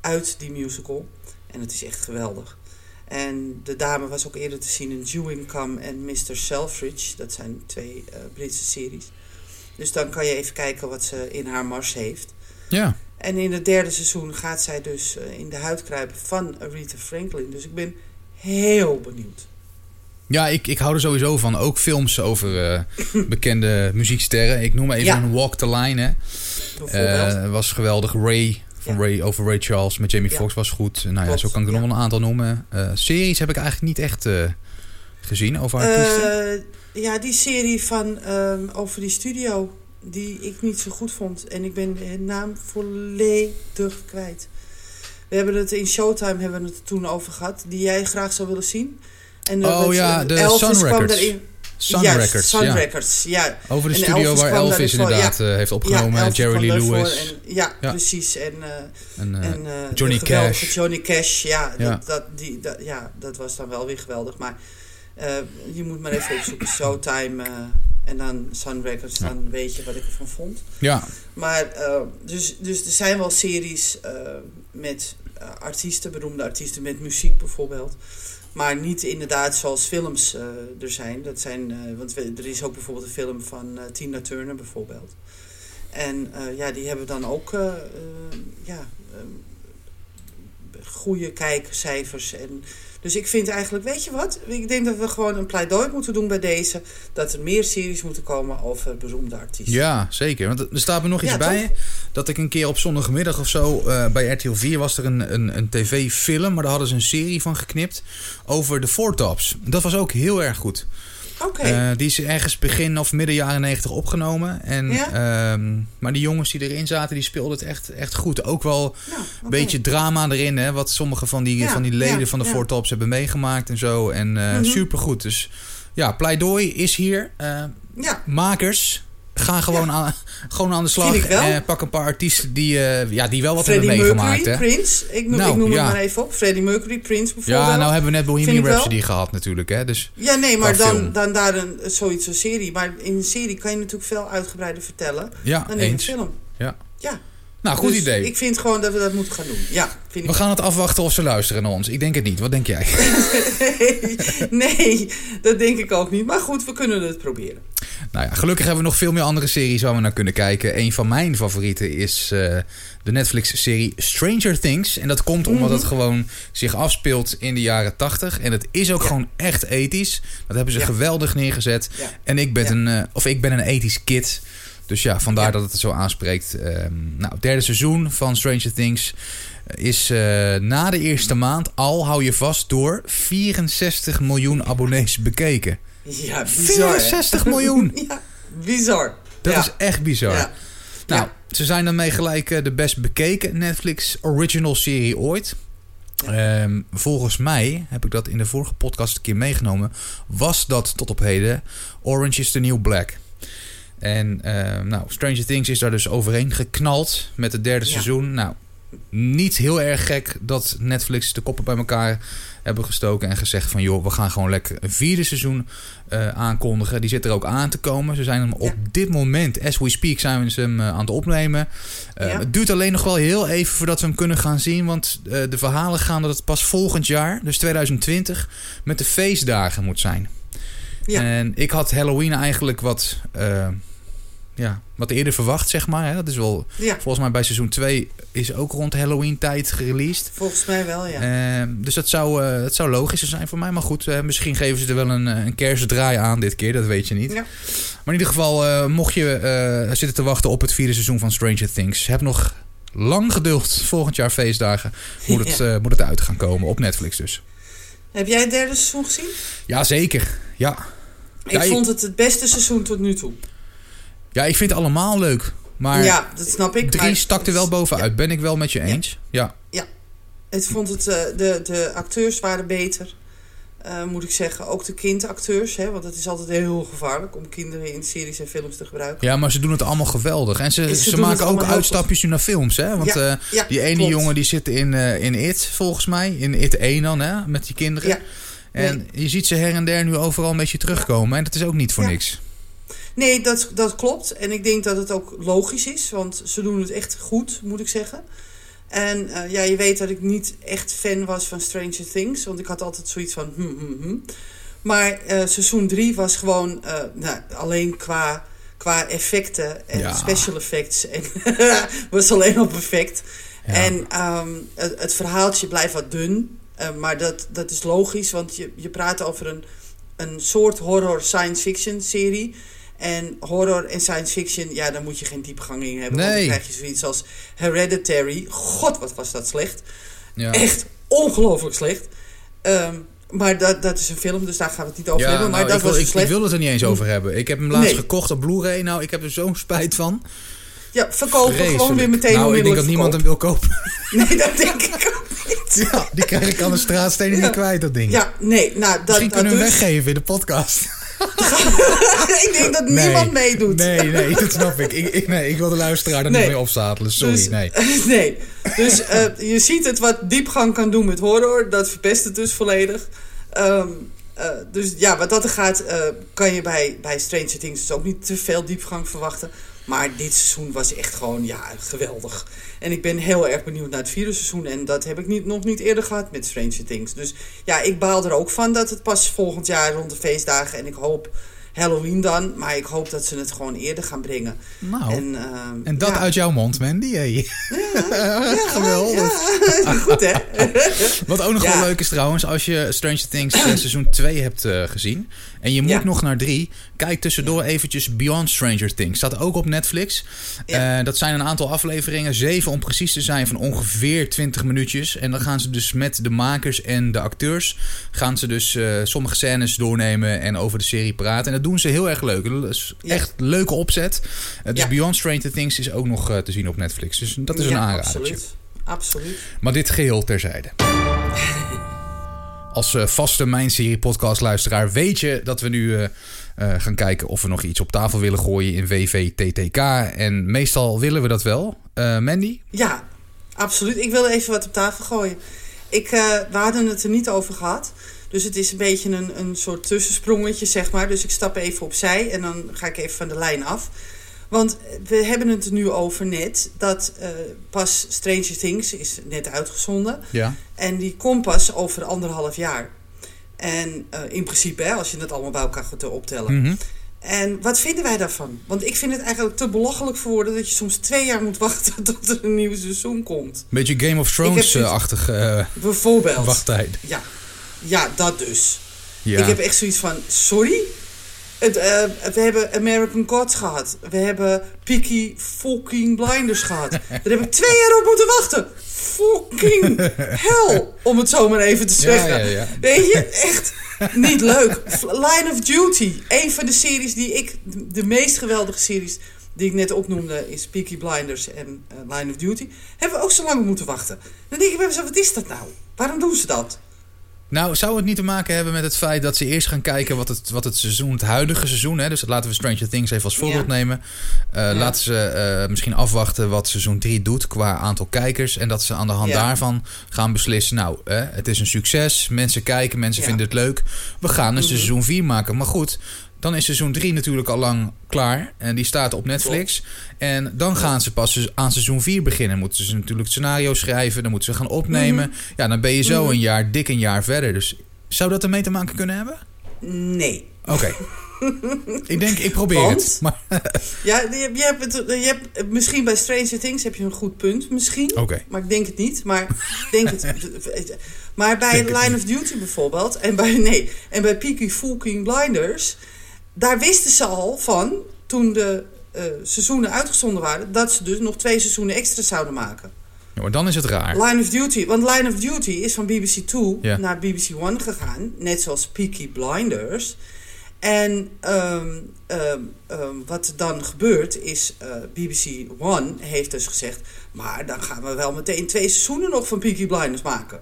uit die musical. En het is echt geweldig. En de dame was ook eerder te zien in Dewing Come en Mr. Selfridge. Dat zijn twee eh, Britse series. Dus dan kan je even kijken wat ze in haar mars heeft. Ja. En in het derde seizoen gaat zij dus eh, in de huid kruipen van Aretha Franklin. Dus ik ben heel benieuwd. Ja, ik, ik hou er sowieso van. Ook films over eh, bekende muzieksterren. Ik noem even Ja. een Walk the Line. Hè. Eh, was geweldig. Ray, van Ja. Ray over Ray Charles met Jamie Ja. Foxx was goed. Nou ja, Klopt, zo kan ik er nog wel een aantal noemen. Eh, series heb ik eigenlijk niet echt gezien over artiesten. Ja, die serie van ehm, over die studio die ik niet zo goed vond. En ik ben de naam volledig kwijt. We hebben het in Showtime hebben we het toen over gehad. Die jij graag zou willen zien. En, eh, Oh ja, eh, de Elvis Sun kwam Records. daarin. Sun Records. Sun ja. Records, ja. Over de En studio Elvis waar kwam Elvis daarvoor, inderdaad eh, heeft opgenomen. Ja, Elvis Jerry kwam Lee Lewis. En, ja, Ja. precies. En, En, en eh, Johnny Cash. Johnny Cash, ja, Ja. Dat, dat, die, dat, ja, dat was dan wel weer geweldig. Maar je moet maar even opzoeken. Showtime en dan Sun Records, Ja. dan weet je wat ik ervan vond. Ja, Maar dus, dus er zijn wel series met artiesten, beroemde artiesten met muziek bijvoorbeeld. Maar niet inderdaad zoals films eh, er zijn. Dat zijn eh, want er is ook bijvoorbeeld een film van eh, Tina Turner bijvoorbeeld. En ja, die hebben dan ook ja, eh, goede kijkcijfers. En, dus ik vind eigenlijk, weet je wat? Ik denk dat we gewoon een pleidooi moeten doen bij deze. Dat er meer series moeten komen over beroemde artiesten. ja, zeker. Want er staat me nog iets Ja, bij. Dat ik een keer op zondagmiddag of zo eh, bij RTL 4 was er een, een, een tv-film. Maar daar hadden ze een serie van geknipt over de Four Tops. Dat was ook heel erg goed. Eh, die is ergens begin of midden jaren 90 opgenomen. En, Ja? ehm, maar die jongens die erin zaten, die speelden het echt, echt goed. Ook wel Nou, een beetje drama erin, hè, wat sommige van die, Ja, van die leden van de. Four Tops hebben meegemaakt en zo. En eh Mhm. supergoed. Dus ja, pleidooi is hier. Eh, makers, ga gewoon, aan, gewoon aan de slag. Eh, pak een paar artiesten die, eh, ja, die wel wat Freddie hebben meegemaakt. Mercury, Hè? Prince. Ik noem, Nou, ik noem ja. het maar even op. Freddie Mercury, Prince bijvoorbeeld. Ja, nou hebben we net Bohemian. Rhapsody gehad natuurlijk. Hè? Dus, Ja, nee, maar dan, film. dan daar een, zoiets een serie. Maar in een serie kan je natuurlijk veel uitgebreider vertellen ja, dan in een film. Ja. Ja. Nou, goed Dus idee. Ik vind gewoon dat we dat moeten gaan doen. Ja, vind ik We gaan het afwachten of ze luisteren naar ons. Ik denk het niet. Wat denk jij? nee, nee, dat denk ik ook niet. Maar goed, we kunnen het proberen. Nou ja, gelukkig hebben we nog veel meer andere series waar we naar kunnen kijken. Een van mijn favorieten is eh, de Netflix-serie Stranger Things. En dat komt omdat het gewoon zich afspeelt in de jaren 80. En het is ook Ja. gewoon echt ethisch. Dat hebben ze Ja. geweldig neergezet. Ja. En ik ben, een, eh, of ik ben een ethisch kid. Dus ja, vandaar Ja. dat het zo aanspreekt. Ehm, nou, het derde seizoen van Stranger Things is eh, na de eerste maand al, hou je vast, door 64 miljoen abonnees bekeken. Ja, bizar. hè? 64 miljoen! Ja, bizar. Dat ja. is echt bizar. Ja. Nou, ze zijn daarmee gelijk eh, de best bekeken Netflix original serie ooit. Ehm, volgens mij, heb ik dat in de vorige podcast een keer meegenomen, was dat tot op heden Orange is the New Black. En ehm, nou, Stranger Things is daar dus overheen geknald met het derde Ja. seizoen. Nou, niet heel erg gek dat Netflix de koppen bij elkaar hebben gestoken en gezegd van joh, we gaan gewoon lekker een vierde seizoen eh, aankondigen. Die zit er ook aan te komen. Ze zijn hem op dit moment, as we speak, zijn ze hem eh, aan het opnemen. Eh, Ja. Het duurt alleen nog wel heel even voordat we hem kunnen gaan zien, want eh, de verhalen gaan dat het pas volgend jaar, dus 2020, met de feestdagen moet zijn. Ja. En ik had Halloween eigenlijk wat, ja, wat eerder verwacht, zeg maar. Hè. Dat is wel, ja, volgens mij bij seizoen 2 is ook rond Halloween tijd gereleased. volgens mij wel, ja. Eh, dus dat zou, eh, het zou logischer zijn voor mij. Maar goed, eh, misschien geven ze er wel een, eh, een kerstdraai aan dit keer. Dat weet je niet. Ja. Maar in ieder geval, mocht je zitten te wachten op het vierde seizoen van Stranger Things... heb nog lang geduld. Volgend jaar feestdagen moet het, Ja. moet het uit gaan komen. Op Netflix dus. Heb jij het derde seizoen gezien? Ja, zeker. Ja. Ik Ja, ik- vond het het beste seizoen tot nu toe. Ja, ik vind het allemaal leuk. Maar ja, dat snap ik. drie maar stak er wel bovenuit. Ben ik wel met je eens. Ja. Het vond het, eh, de, de acteurs waren beter, eh, moet ik zeggen. Ook de kindacteurs, hè, want het is altijd heel gevaarlijk om kinderen in series en films te gebruiken. ja, maar ze doen het allemaal geweldig. En ze, En ze maken ook uitstapjes nu naar films. Hè? Want Ja, eh, Ja, Die ene klopt. jongen die zit in, in It, volgens mij. In It 1 dan, hè? Met die kinderen. Ja. En je ziet ze her en der nu overal een beetje terugkomen. En dat is ook niet voor Ja. niks. Nee, dat, dat klopt. En ik denk dat het ook logisch is, want ze doen het echt goed, moet ik zeggen. En eh, ja, je weet dat ik niet echt fan was van Stranger Things, want ik had altijd zoiets van hm, hm, hm. Maar eh, seizoen 3 was gewoon eh, nou, alleen qua, qua effecten en Ja. special effects. En was alleen al perfect. Ja. En ehm, het, het verhaaltje blijft wat dun. maar dat, dat is logisch, want je, je praat over een, een soort horror science fiction serie. En horror en science fiction, ja, daar moet je geen diepgang in hebben. Want Nee. dan krijg je zoiets als Hereditary. God, wat was dat slecht. Ja. Echt ongelooflijk slecht. Ehm, maar dat, dat is een film, dus daar gaan we het niet over Ja, hebben. Maar nou, dat ik, wil, was ik, ik wil het er niet eens over hebben. Ik heb hem laatst Nee. gekocht op Blu-ray. Nou, ik heb er zo'n spijt van. Ja, verkopen gewoon weer meteen Nou, ik denk dat niemand hem wil kopen. Nee, dat denk ik ook niet. ja, die krijg ik aan de straatstenen Ja. niet kwijt, dat ding. Ja, nee, nou, dat, Misschien dat kunnen we hem weggeven in de podcast. ik denk dat niemand meedoet. Nee, nee, dat snap ik. ik, ik nee, ik wil de luisteraar er Nee. niet mee opzadelen. Sorry, Dus- nee. nee. Dus eh, je ziet het wat diepgang kan doen met horror. Dat verpest het dus volledig. Ehm, eh, dus ja, wat dat er gaat, eh, kan je bij, bij Stranger Things dus ook niet te veel diepgang verwachten. Maar dit seizoen was echt gewoon, ja, geweldig. En ik ben heel erg benieuwd naar het vierde seizoen. En dat heb ik niet, nog niet eerder gehad met Stranger Things. Dus ja, ik baal er ook van dat het pas volgend jaar rond de feestdagen. En ik hoop Halloween dan. Maar ik hoop dat ze het gewoon eerder gaan brengen. Nou, en, En, ehm, dat ja. uit jouw mond, Mandy. Hey. Ja, Geweldig. Goed, hè? Wat ook nog wel leuk is trouwens, als je Stranger Things eh, seizoen 2 hebt eh, gezien en je moet Ja. nog naar 3, kijk tussendoor eventjes Beyond Stranger Things. Staat ook op Netflix. Ja. Eh, dat zijn een aantal afleveringen, zeven om precies te zijn, van ongeveer 20 minuutjes. En dan gaan ze dus met de makers en de acteurs, gaan ze dus eh, sommige scènes doornemen en over de serie praten. En dat doen ze heel erg leuk. Dat is echt leuke opzet. Eh, dus. Beyond Stranger Things is ook nog te zien op Netflix. Dus dat is een aanradertje. Absoluut. Absoluut. Maar dit geheel terzijde. Als eh, vaste Mijn Serie podcast luisteraar weet je dat we nu eh, eh, gaan kijken of we nog iets op tafel willen gooien in WVTTK. En meestal willen we dat wel. Mandy? Ja, absoluut. Ik wil even wat op tafel gooien. Ik, we hadden het er niet over gehad. Dus het is een beetje een, een soort tussensprongetje, zeg maar. Dus ik stap even opzij en dan ga ik even van de lijn af. Want we hebben het er nu over net dat eh, pas Stranger Things is net uitgezonden. Ja. En die komt pas over anderhalf jaar. En eh, in principe, hè, als je het allemaal bij elkaar gaat optellen. Mhm. En wat vinden wij daarvan? Want ik vind het eigenlijk te belachelijk voor woorden dat je soms twee jaar moet wachten tot er een nieuw seizoen komt. Beetje Game of Thrones-achtige eh, Bijvoorbeeld. wachttijd. Ja. ja, dat dus. Ja. Ik heb echt zoiets van, sorry? Het, eh, we hebben American Gods gehad. We hebben Peaky fucking Blinders gehad. Daar heb ik twee jaar op moeten wachten. Fucking hell, om het zo maar even te zeggen. ja, ja. Weet je, echt niet leuk. Line of Duty, een van de series die ik, de meest geweldige series die ik net opnoemde, is Peaky Blinders en eh, Line of Duty. Hebben we ook zo lang moeten wachten. Dan denk ik bij mezelf, wat is dat nou? Waarom doen ze dat? Nou, zou het niet te maken hebben met het feit dat ze eerst gaan kijken wat het, wat het seizoen, het huidige seizoen, hè, dus laten we Stranger Things even als voorbeeld Ja. nemen. Eh, Laten ze eh, misschien afwachten wat seizoen 3 doet qua aantal kijkers. En dat ze aan de hand Ja. daarvan gaan beslissen, nou, eh, het is een succes, mensen kijken, mensen vinden het leuk. We gaan een Mhm. seizoen 4 maken. Maar goed, dan is seizoen 3 natuurlijk al lang klaar. En die staat op Netflix. En dan gaan ze pas aan seizoen 4 beginnen. Moeten ze natuurlijk scenario schrijven. Dan moeten ze gaan opnemen. Ja, dan ben je zo Mhm. een jaar, dik een jaar verder. Dus zou dat ermee te maken kunnen hebben? Nee. Oké. ik denk, ik probeer Want? het. Maar, Ja, je, je hebt het, je hebt, misschien bij Stranger Things heb je een goed punt, misschien. Oké. Maar ik denk het niet. Maar, denk het, maar bij Denk Line of Duty bijvoorbeeld, en bij, nee, en bij Peaky Fucking Blinders, daar wisten ze al van, toen de eh, seizoenen uitgezonden waren, dat ze dus nog twee seizoenen extra zouden maken. ja, maar dan is het raar. Line of Duty, want Line of Duty is van BBC 2 Ja. naar BBC One gegaan, net zoals Peaky Blinders. En ehm, ehm, wat dan gebeurt is, eh, BBC One heeft dus gezegd, maar dan gaan we wel meteen twee seizoenen nog van Peaky Blinders maken.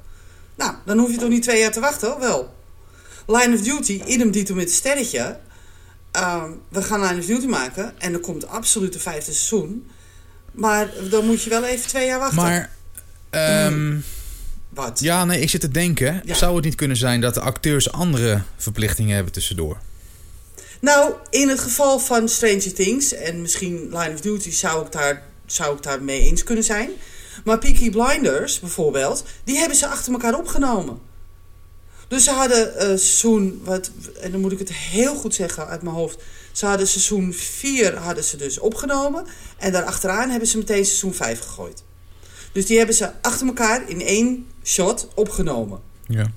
Nou, dan hoef je toch niet twee jaar te wachten, hoor? wel. Line of Duty, idem dito met het sterretje. Ehm, we gaan Line of Duty maken en er komt absoluut een vijfde seizoen. Maar dan moet je wel even twee jaar wachten. Maar, ehm, Wat? ja, nee, ik zit te denken. Ja. Zou het niet kunnen zijn dat de acteurs andere verplichtingen hebben tussendoor? Nou, in het geval van Stranger Things en misschien Line of Duty zou ik daar, zou ik daar mee eens kunnen zijn. Maar Peaky Blinders bijvoorbeeld, die hebben ze achter elkaar opgenomen. Dus ze hadden eh, seizoen, wat, en dan moet ik het heel goed zeggen uit mijn hoofd. Ze hadden seizoen 4 hadden ze dus opgenomen. En daarachteraan hebben ze meteen seizoen 5 gegooid. Dus die hebben ze achter elkaar in één shot opgenomen. Ja.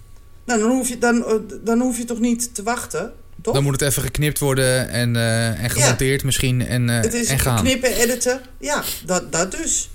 Nou, dan hoef je, dan, eh, dan hoef je toch niet te wachten, toch? Dan moet het even geknipt worden en, eh, en gemonteerd misschien en, Het is en gaan. knippen, editen. Ja, dat, dat dus.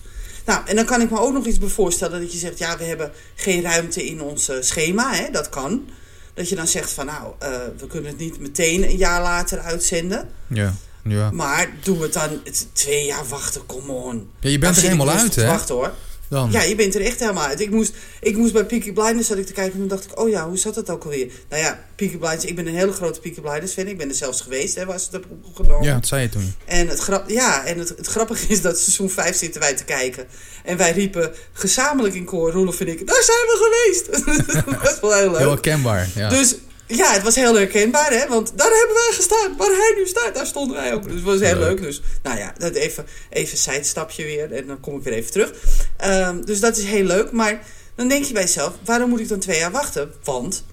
Nou, en dan kan ik me ook nog iets voorstellen dat je zegt... ja, we hebben geen ruimte in ons eh, schema, hè, dat kan. Dat je dan zegt van, nou, eh, we kunnen het niet meteen een jaar later uitzenden. Ja, ja. Maar doen we het dan twee jaar wachten, come on. ja je Dan bent er helemaal rustig uit, hè? wachten, hoor. Dan. Ja, je bent er echt helemaal uit. Ik moest, ik moest bij Peaky Blinders zat ik te kijken en toen dacht ik, oh ja, hoe zat dat ook alweer? Nou ja, Peaky Blinders, ik ben een hele grote Peaky Blinders fan. Ik ben er zelfs geweest, hè, waar ze het hebben opgenomen. ja, dat zei je toen. En het, grap, ja, en het, het grappige is dat seizoen 5 zitten wij te kijken. En wij riepen gezamenlijk in koor, Roelof en ik, daar zijn we geweest. dat is wel heel leuk. Heel herkenbaar. Ja. Dus ja, het was heel herkenbaar, hè? Want daar hebben wij gestaan. Waar hij nu staat, daar stonden wij ook. Dus het was heel Leuk. Dus nou ja, dat even, even een zijstapje weer. En dan kom ik weer even terug. Ehm, dus dat is heel leuk. Maar dan denk je bij jezelf, waarom moet ik dan twee jaar wachten? Want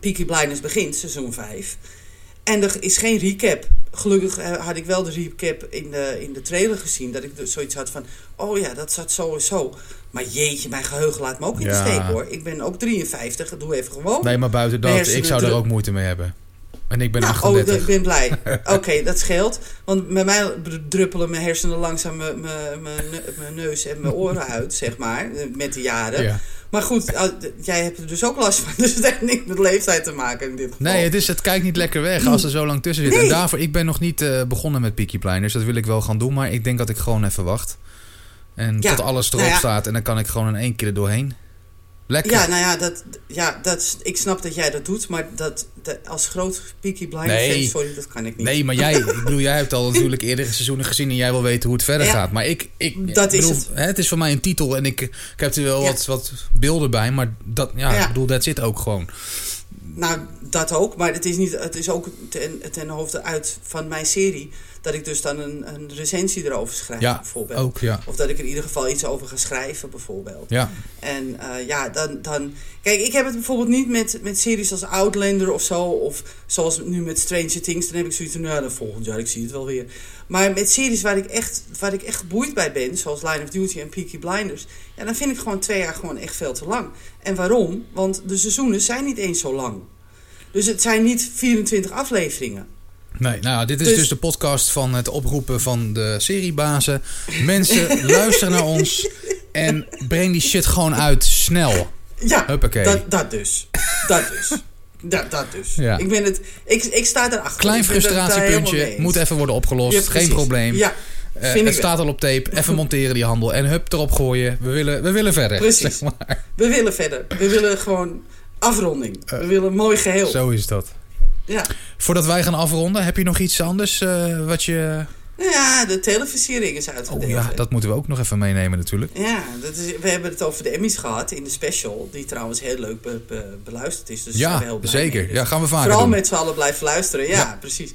Peaky Blinders begint, seizoen 5. En er is geen recap. Gelukkig eh, had ik wel de recap in de, in de trailer gezien. Dat ik dus zoiets had van, oh ja, dat zat zo en zo. Maar jeetje, mijn geheugen laat me ook in de steek hoor. Ik ben ook 53, doe even gewoon. Nee, maar buiten dat, ik zou er ook moeite mee hebben. En ik ben Nou, oh, 38. ik ben blij. Oké, dat scheelt. Want bij mij druppelen mijn hersenen langzaam mijn, mijn, mijn, ne- mijn neus en mijn oren uit, zeg maar. Met de jaren. ja. Maar goed, d- jij hebt er dus ook last van. Dus het heeft niks met leeftijd te maken in dit geval. Nee, het, is, het kijkt niet lekker weg als er zo lang tussen zit. Nee. En daarvoor, ik ben nog niet eh, begonnen met Peaky Blinders. Dat wil ik wel gaan doen, maar ik denk dat ik gewoon even wacht. En Ja, tot alles erop nou ja. staat en dan kan ik gewoon in één keer er doorheen. Lekker. Ja, nou ja, dat, ja dat, ik snap dat jij dat doet. Maar dat, dat, als groot Peaky Blinders Nee. fan, sorry, dat kan ik niet. Nee, maar jij, ik bedoel, jij hebt al natuurlijk eerdere seizoenen gezien en jij wil weten hoe het verder Ja. gaat. Maar ik, ik Dat ik is bedoel, het. Hè, het is voor mij een titel en ik, ik heb er wel Ja. wat, wat beelden bij, maar dat, ja, Ja. ik bedoel, dat zit ook gewoon. Nou, dat ook. Maar het is, niet, het is ook ten, ten hoofde uit van mijn serie... dat ik dus dan een, een recensie erover schrijf, Ja, bijvoorbeeld. ook, ja. Of dat ik er in ieder geval iets over ga schrijven, bijvoorbeeld. Ja, En eh, ja, dan, dan... Kijk, ik heb het bijvoorbeeld niet met, met series als Outlander of zo. Of zoals nu met Stranger Things. Dan heb ik zoiets van, nou, dan volgend jaar, ik zie het wel weer. Maar met series waar ik echt, waar ik echt geboeid bij ben... zoals Line of Duty en Peaky Blinders... ja, dan vind ik gewoon twee jaar gewoon echt veel te lang. En waarom? Want de seizoenen zijn niet eens zo lang. Dus het zijn niet 24 afleveringen. Nee, nou, dit is dus, Dus- de podcast van het oproepen van de seriebazen. Mensen, luister naar ons en breng die shit gewoon uit snel. Ja, Huppakee. dat, dat dus. Dat dus. Dat, dat dus. Ja. Ik, ben het, ik, ik sta erachter. Klein frustratiepuntje, moet even worden opgelost. Ja, Geen probleem. Ja, Eh, het wel. staat al op tape. Even monteren die handel. En hup, erop gooien. We willen, we willen verder. Precies. Zeg maar. We willen verder. We willen gewoon afronding. We willen een mooi geheel. Eh, Zo is dat. Ja. Voordat wij gaan afronden, heb je nog iets anders eh, wat je... Ja, de televisiering is Oh uitgedeeld. ja, hè. dat moeten we ook nog even meenemen natuurlijk. Ja, dat is, we hebben het over de Emmys gehad in de special. Die trouwens heel leuk be- be- beluisterd is. Dus Ja, heel zeker. mee. Dus Ja, gaan we vaker Vooral doen. met z'n allen blijven luisteren. Ja, Ja. precies.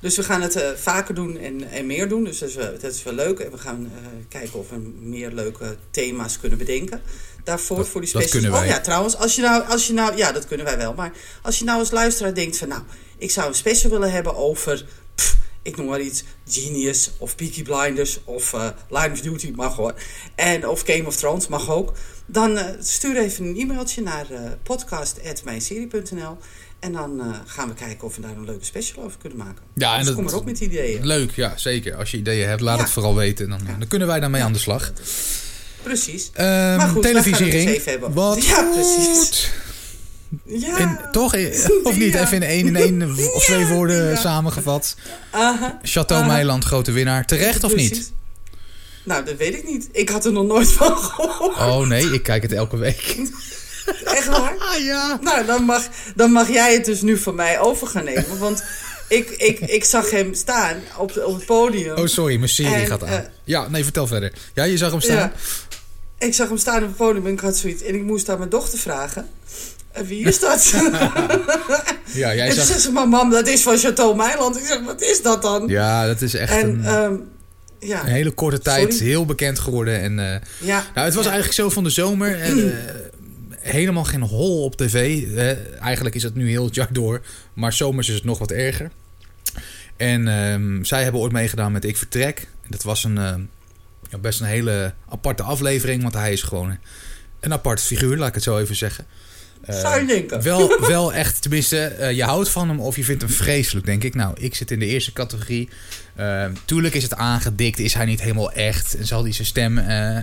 Dus we gaan het eh, vaker doen en, en meer doen. Dus dat is, wel, dat is wel leuk. En we gaan eh, kijken of we meer leuke thema's kunnen bedenken. Daarvoor, Dat- voor die dat specials. kunnen wij. Oh ja, trouwens, als je, nou, als je nou... Ja, dat kunnen wij wel. Maar als je nou als luisteraar denkt van... Nou, ik zou een special willen hebben over... pff, ik noem maar iets. Genius of Peaky Blinders of eh Line of Duty mag hoor. En, of Game of Thrones mag ook. Dan stuur even een e-mailtje naar podcast.mijnserie.nl En dan eh, gaan we kijken of we daar een leuke special over kunnen maken. Ja, en dus dat- kom maar op met ideeën. Leuk, ja, zeker. Als je ideeën hebt, laat Ja. het vooral weten. Dan, dan kunnen wij daarmee aan de slag. Precies. Maar goed, het televisiering. hebben. Wat Ja, precies. goed. Ja. In, toch? Of niet? Ja. Even in één, in één of twee Ja, woorden ja. samengevat. Aha. Chateau Aha. Meiland, grote winnaar. Terecht of niet? Nou, dat weet ik niet. Ik had er nog nooit van gehoord. Oh nee, ik kijk het elke week. Echt waar? Ah ja. Nou, dan mag, dan mag jij het dus nu van mij over gaan nemen. Want ik, ik, ik zag hem staan op, de- op het podium. Oh sorry, mijn serie En, gaat aan. eh, ja, nee, vertel verder. Ja, je zag hem staan. Ja. Ik zag hem staan op het podium en ik had zoiets. En ik moest aan mijn dochter vragen. "En Wie is dat? Ja, jij en toen zag... zei ze, maar mam, dat is van Chateau Meiland. Ik zeg, wat is dat dan? Ja, dat is echt en een, ehm, ja, een hele korte tijd Sorry? heel bekend geworden. En, eh, ja. nou, het was ja. eigenlijk zo van de zomer. en, eh, helemaal geen hol op tv. Eh, eigenlijk is het nu heel het jaar door. Maar zomers is het nog wat erger. En ehm, zij hebben ooit meegedaan met Ik Vertrek. Dat was een, eh, ja, best een hele aparte aflevering. Want hij is gewoon een apart figuur, laat ik het zo even zeggen. Eh, Zou je denken. Wel, wel echt, tenminste, eh, je houdt van hem of je vindt hem vreselijk, denk ik. Nou, ik zit in de eerste categorie. Eh, tuurlijk is het aangedikt, is hij niet helemaal echt. En zal hij zijn stem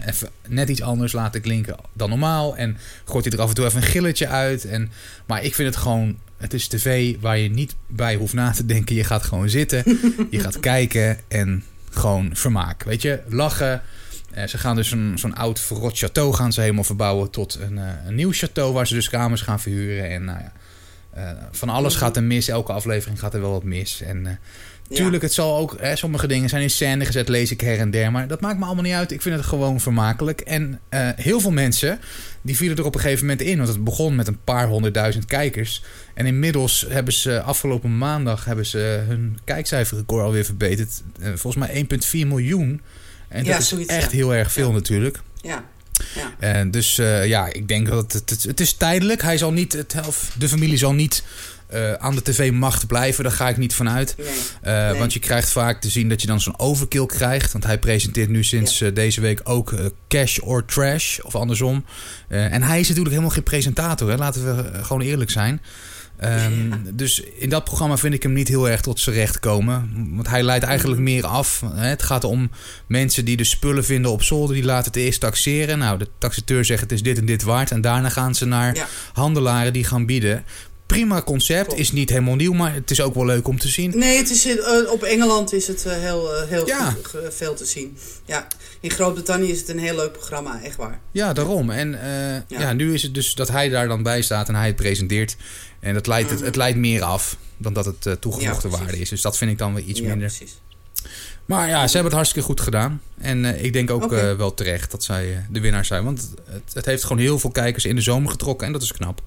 even net iets anders laten klinken dan normaal. En gooit hij er af en toe even een gilletje uit. En, maar ik vind het gewoon, het is tv waar je niet bij hoeft na te denken. Je gaat gewoon zitten, je gaat kijken en gewoon vermaak. Weet je, lachen. Eh, ze gaan dus een, zo'n oud verrot château gaan ze helemaal verbouwen tot een, eh, een nieuw château waar ze dus kamers gaan verhuren. En nou ja, eh, van alles gaat er mis. Elke aflevering gaat er wel wat mis. En tuurlijk, het zal ook... Hè, sommige dingen zijn in scène gezet, lees ik her en der. Maar dat maakt me allemaal niet uit. Ik vind het gewoon vermakelijk. En heel veel mensen, die vielen er op een gegeven moment in. Want het begon met een paar honderdduizend kijkers. En inmiddels hebben ze afgelopen maandag... hebben ze hun kijkcijferrecord alweer verbeterd. Volgens mij 1,4 miljoen. En Ja, is echt ja. heel erg veel Ja. natuurlijk. Ja. ja. En dus eh, ja, ik denk dat het, het, het is tijdelijk. Hij zal niet, het, of de familie zal niet eh, aan de tv-macht blijven. Daar ga ik niet van uit. Nee. Eh, Nee. Want je krijgt vaak te zien dat je dan zo'n overkill krijgt. Want hij presenteert nu sinds deze week ook Cash or Trash. Of andersom. En hij is natuurlijk helemaal geen presentator. Hè? Laten we gewoon eerlijk zijn. Ehm, Dus in dat programma vind ik hem niet heel erg tot zijn recht komen. Want hij leidt eigenlijk Mhm. meer af. Hè? Het gaat om mensen die de spullen vinden op zolder. Die laten het eerst taxeren. Nou, de taxateur zegt het is dit en dit waard. En daarna gaan ze naar Ja. handelaren die gaan bieden. Prima concept. Klopt. Is niet helemaal nieuw. Maar het is ook wel leuk om te zien. Nee, het is, eh, op Engeland is het eh, heel, eh, heel Ja. eh, veel te zien. Ja, in Groot-Brittannië is het een heel leuk programma, echt waar. Ja, daarom. En eh, ja. Ja. nu is het dus dat hij daar dan bij staat en hij het presenteert. En dat leidt, het, Mhm. het leidt meer af dan dat het eh, toegevoegde Ja, waarde is. Dus dat vind ik dan weer iets minder. precies. Maar ja, ze hebben het hartstikke goed gedaan. En eh, ik denk ook eh, wel terecht dat zij eh, de winnaar zijn. Want het, het heeft gewoon heel veel kijkers in de zomer getrokken. En dat is knap.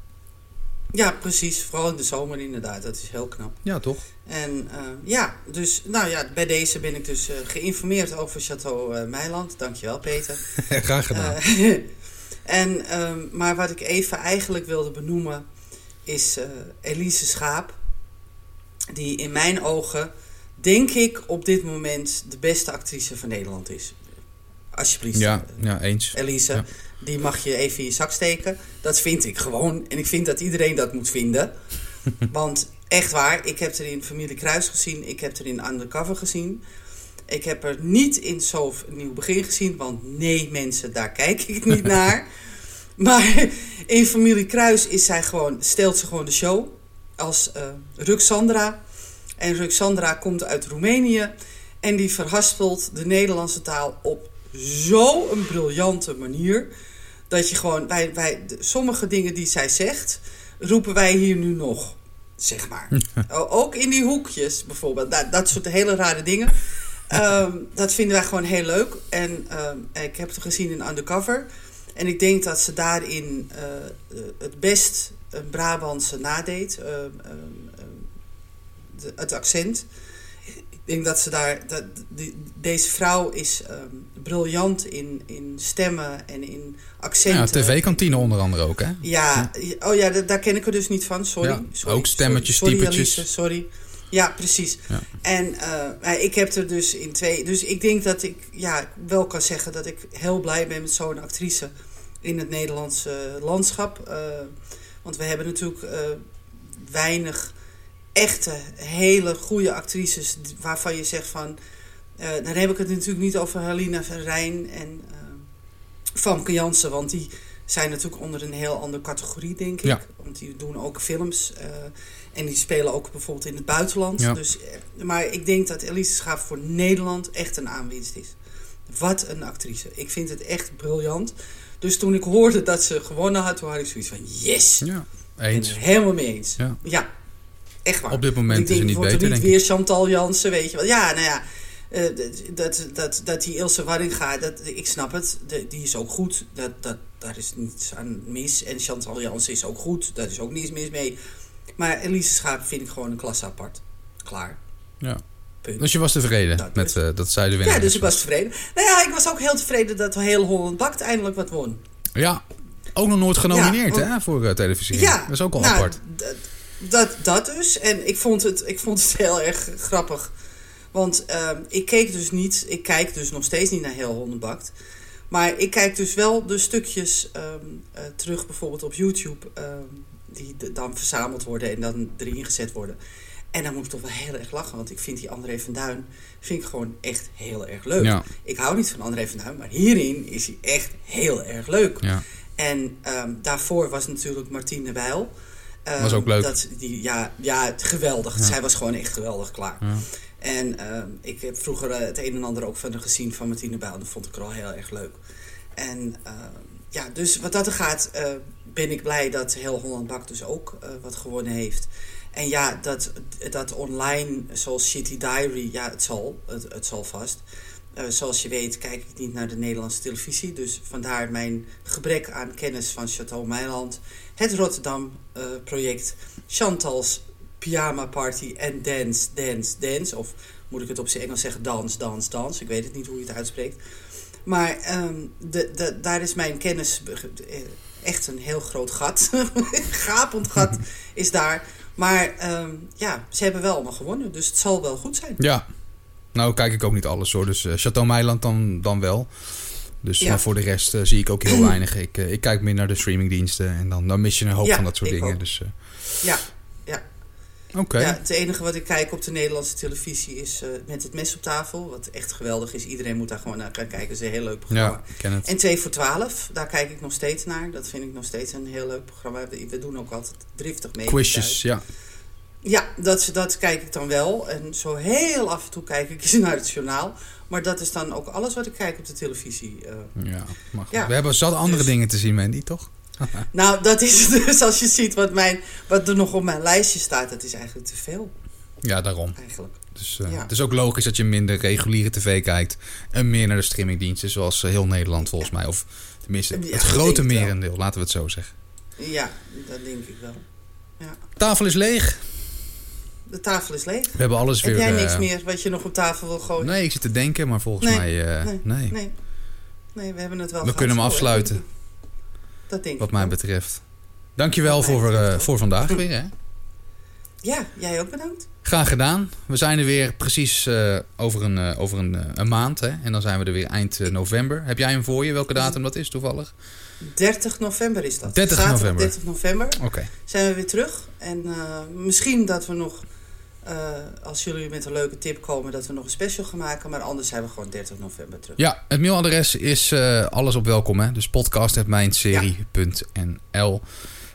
Ja, precies. Vooral in de zomer inderdaad. Dat is heel knap. Ja, toch? En eh, ja, dus nou ja, bij deze ben ik dus eh, geïnformeerd over Chateau eh Meiland. Dankjewel, Peter. Graag gedaan. En, ehm, maar wat ik even eigenlijk wilde benoemen is Elise Schaap. Die in mijn ogen, denk ik, op dit moment de beste actrice van Nederland is. Alsjeblieft. ja, ja, eens. Elise, Ja. Die mag je even in je zak steken. Dat vind ik gewoon. En ik vind dat iedereen dat moet vinden. Want echt waar, ik heb er in Familie Kruis gezien. Ik heb er in Undercover gezien. Ik heb er niet in Zo Nieuw Begin gezien. Want nee mensen, daar kijk ik niet naar. Maar in Familie Kruis is zij gewoon, stelt ze gewoon de show. Als eh Ruxandra. En Ruxandra komt uit Roemenië. En die verhaspelt de Nederlandse taal op zo'n briljante manier. Dat je gewoon, wij, wij, sommige dingen die zij zegt, roepen wij hier nu nog. Zeg maar. Ook in die hoekjes bijvoorbeeld. Dat, dat soort hele rare dingen. Ehm, dat vinden wij gewoon heel leuk. En ehm, ik heb het gezien in Undercover. En ik denk dat ze daarin eh, eh, het best een Brabantse nadeed. Ehm, de- het accent. Ik denk dat ze daar. Dat, die, deze vrouw is ehm, briljant in, in stemmen en in accenten. Ja, tv-kantine onder andere ook, hè? Ja, oh ja, da- daar ken ik er dus niet van. Sorry. Ja, sorry ook stemmetjes, sorry, sorry, typetjes. Alice, sorry. Ja, precies. Ja. En eh, ik heb er dus in twee. Dus ik denk dat ik ja, wel kan zeggen dat ik heel blij ben met zo'n actrice in het Nederlandse landschap. Eh, want we hebben natuurlijk eh, weinig echte, hele goede actrices waarvan je zegt van. eh, dan heb ik het natuurlijk niet over Halina Verrijn en eh Famke Jansen, want die zijn natuurlijk onder een heel andere categorie, denk ik. Ja. Want die doen ook films eh, en die spelen ook bijvoorbeeld in het buitenland. Ja. Dus, maar ik denk dat Elise Schaap voor Nederland echt een aanwinst is. Wat een actrice. Ik vind het echt briljant. Dus toen ik hoorde dat ze gewonnen had, toen had ik zoiets van yes. Ja, Ik ben eens. het helemaal mee eens. Ja. Echt waar. Op dit moment ik is het niet wordt er beter, niet denk ik. weer Chantal Jansen, weet je wel. Ja, nou ja. eh, dat, dat, dat, die Ilse Warringa, dat, ik snap het, de- die is ook goed. Dat, dat, daar is niets aan mis. En Chantal Jansen is ook goed, daar is ook niets mis mee. Maar Elise Schaap vind ik gewoon een klasse apart. Klaar. Ja. Punt. Dus je was tevreden Dat met is- eh, dat zij de winnaar Ja, dus ik was tevreden. Nou ja, ik was ook heel tevreden dat heel Holland Bakt eindelijk wat won. Ja, ook nog nooit genomineerd, Ja, hè, voor eh, televisie. Ja, Dat is ook al nou, apart. Dat, dat dus. En ik vond het, ik vond het heel erg grappig. Want ehm, ik keek dus niet, ik kijk dus nog steeds niet naar heel Hondenbakt. Maar ik kijk dus wel de stukjes ehm, eh, terug, bijvoorbeeld op YouTube, ehm, die dan verzameld worden en dan erin gezet worden. En dan moet ik toch wel heel erg lachen, want ik vind die André van Duin vind ik gewoon echt heel erg leuk. Ja. Ik hou niet van André van Duin, maar hierin is hij echt heel erg leuk. Ja. En daarvoor was natuurlijk Martine Bijl. Ehm, Was ook leuk. Dat, die, ja, ja, geweldig. Ja. Zij was gewoon echt geweldig klaar. Ja. En ehm, ik heb vroeger eh, het een en ander ook van haar gezien van Martine Bijl. Dat vond ik er al heel erg leuk. En ehm, ja, dus wat dat er gaat, eh, ben ik blij dat heel Holland Bak dus ook eh, wat gewonnen heeft. En ja, dat, dat online, zoals Shitty Diary, ja, het zal, het, het zal vast. Zoals je weet kijk ik niet naar de Nederlandse televisie. Dus vandaar mijn gebrek aan kennis van Chateau Meiland. Het Rotterdam-project Chantal's Pyjama Party en Dance, Dance, Dance. Of moet ik het op zijn Engels zeggen, Dans, Dans, Dans. Ik weet het niet hoe je het uitspreekt. Maar ehm, de, de, daar is mijn kennis eh, echt een heel groot gat. Gapend gat is daar. Maar ehm, ja, ze hebben wel allemaal gewonnen. Dus het zal wel goed zijn. Ja, nou kijk ik ook niet alles hoor. Dus uh, Chateau Meiland dan, dan wel. Dus Ja. maar voor de rest eh, zie ik ook heel weinig. Ik, eh, ik kijk meer naar de streamingdiensten en dan, dan mis je een hoop Ja, van dat soort dingen. ook. Dus, eh, Ja, ja. Oké. ja, het enige wat ik kijk op de Nederlandse televisie is met het mes op tafel. Wat echt geweldig is. Iedereen moet daar gewoon naar gaan kijken. Het is een heel leuk programma. Ja, ik ken het. En 2 voor 12, daar kijk ik nog steeds naar. Dat vind ik nog steeds een heel leuk programma. We we doen ook altijd driftig mee. Quizjes, ja. Ja, dat, dat kijk ik dan wel. En zo heel af en toe kijk ik eens naar het journaal. Maar dat is dan ook alles wat ik kijk op de televisie. eh. ja. We hebben zat andere Dus- dingen te zien, Mandy, toch? Nou, dat is dus als je ziet wat, mijn, wat er nog op mijn lijstje staat. Dat is eigenlijk te veel, Ja, daarom. eigenlijk. Dus eh, Ja. het is ook logisch dat je minder reguliere tv kijkt en meer naar de streamingdiensten, zoals eh, heel Nederland volgens mij. Of tenminste, het grote wel. merendeel, laten we het zo zeggen. Ja, dat denk ik wel. Ja. Tafel is leeg. De tafel is leeg. We hebben alles Heb weer... jij eh, niks meer wat je nog op tafel wil gooien? Nee, ik zit te denken, maar volgens Nee, mij... eh, nee, nee, Nee. Nee, we hebben het wel We gehad. kunnen hem afsluiten. Dat denk wat ik mij wel. betreft. Dankjewel Wat mij voor, eh, betreft voor vandaag weer. Hè? Ja, jij ook bedankt. Graag gedaan. We zijn er weer precies over, een, over een, een maand. Hè? En dan zijn we er weer eind november. Heb jij hem voor je? Welke datum dat is toevallig? 30 november is dat. 30 Zaterdag november. 30 november Oké. zijn we weer terug. En misschien dat we nog, eh, als jullie met een leuke tip komen, dat we nog een special gaan maken. Maar anders zijn we gewoon 30 november terug. Ja, het mailadres is eh, alles op welkom. Hè? Dus podcast.mijnserie.nl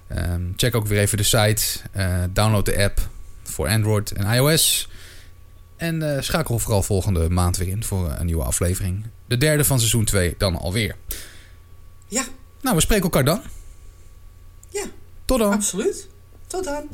Ehm, Check ook weer even de site. Eh, download de app voor Android en iOS. En schakel vooral volgende maand weer in voor een nieuwe aflevering. De derde van seizoen 2 dan alweer. Ja, Nou, we spreken elkaar dan. ja, Tot dan. absoluut. Tot dan.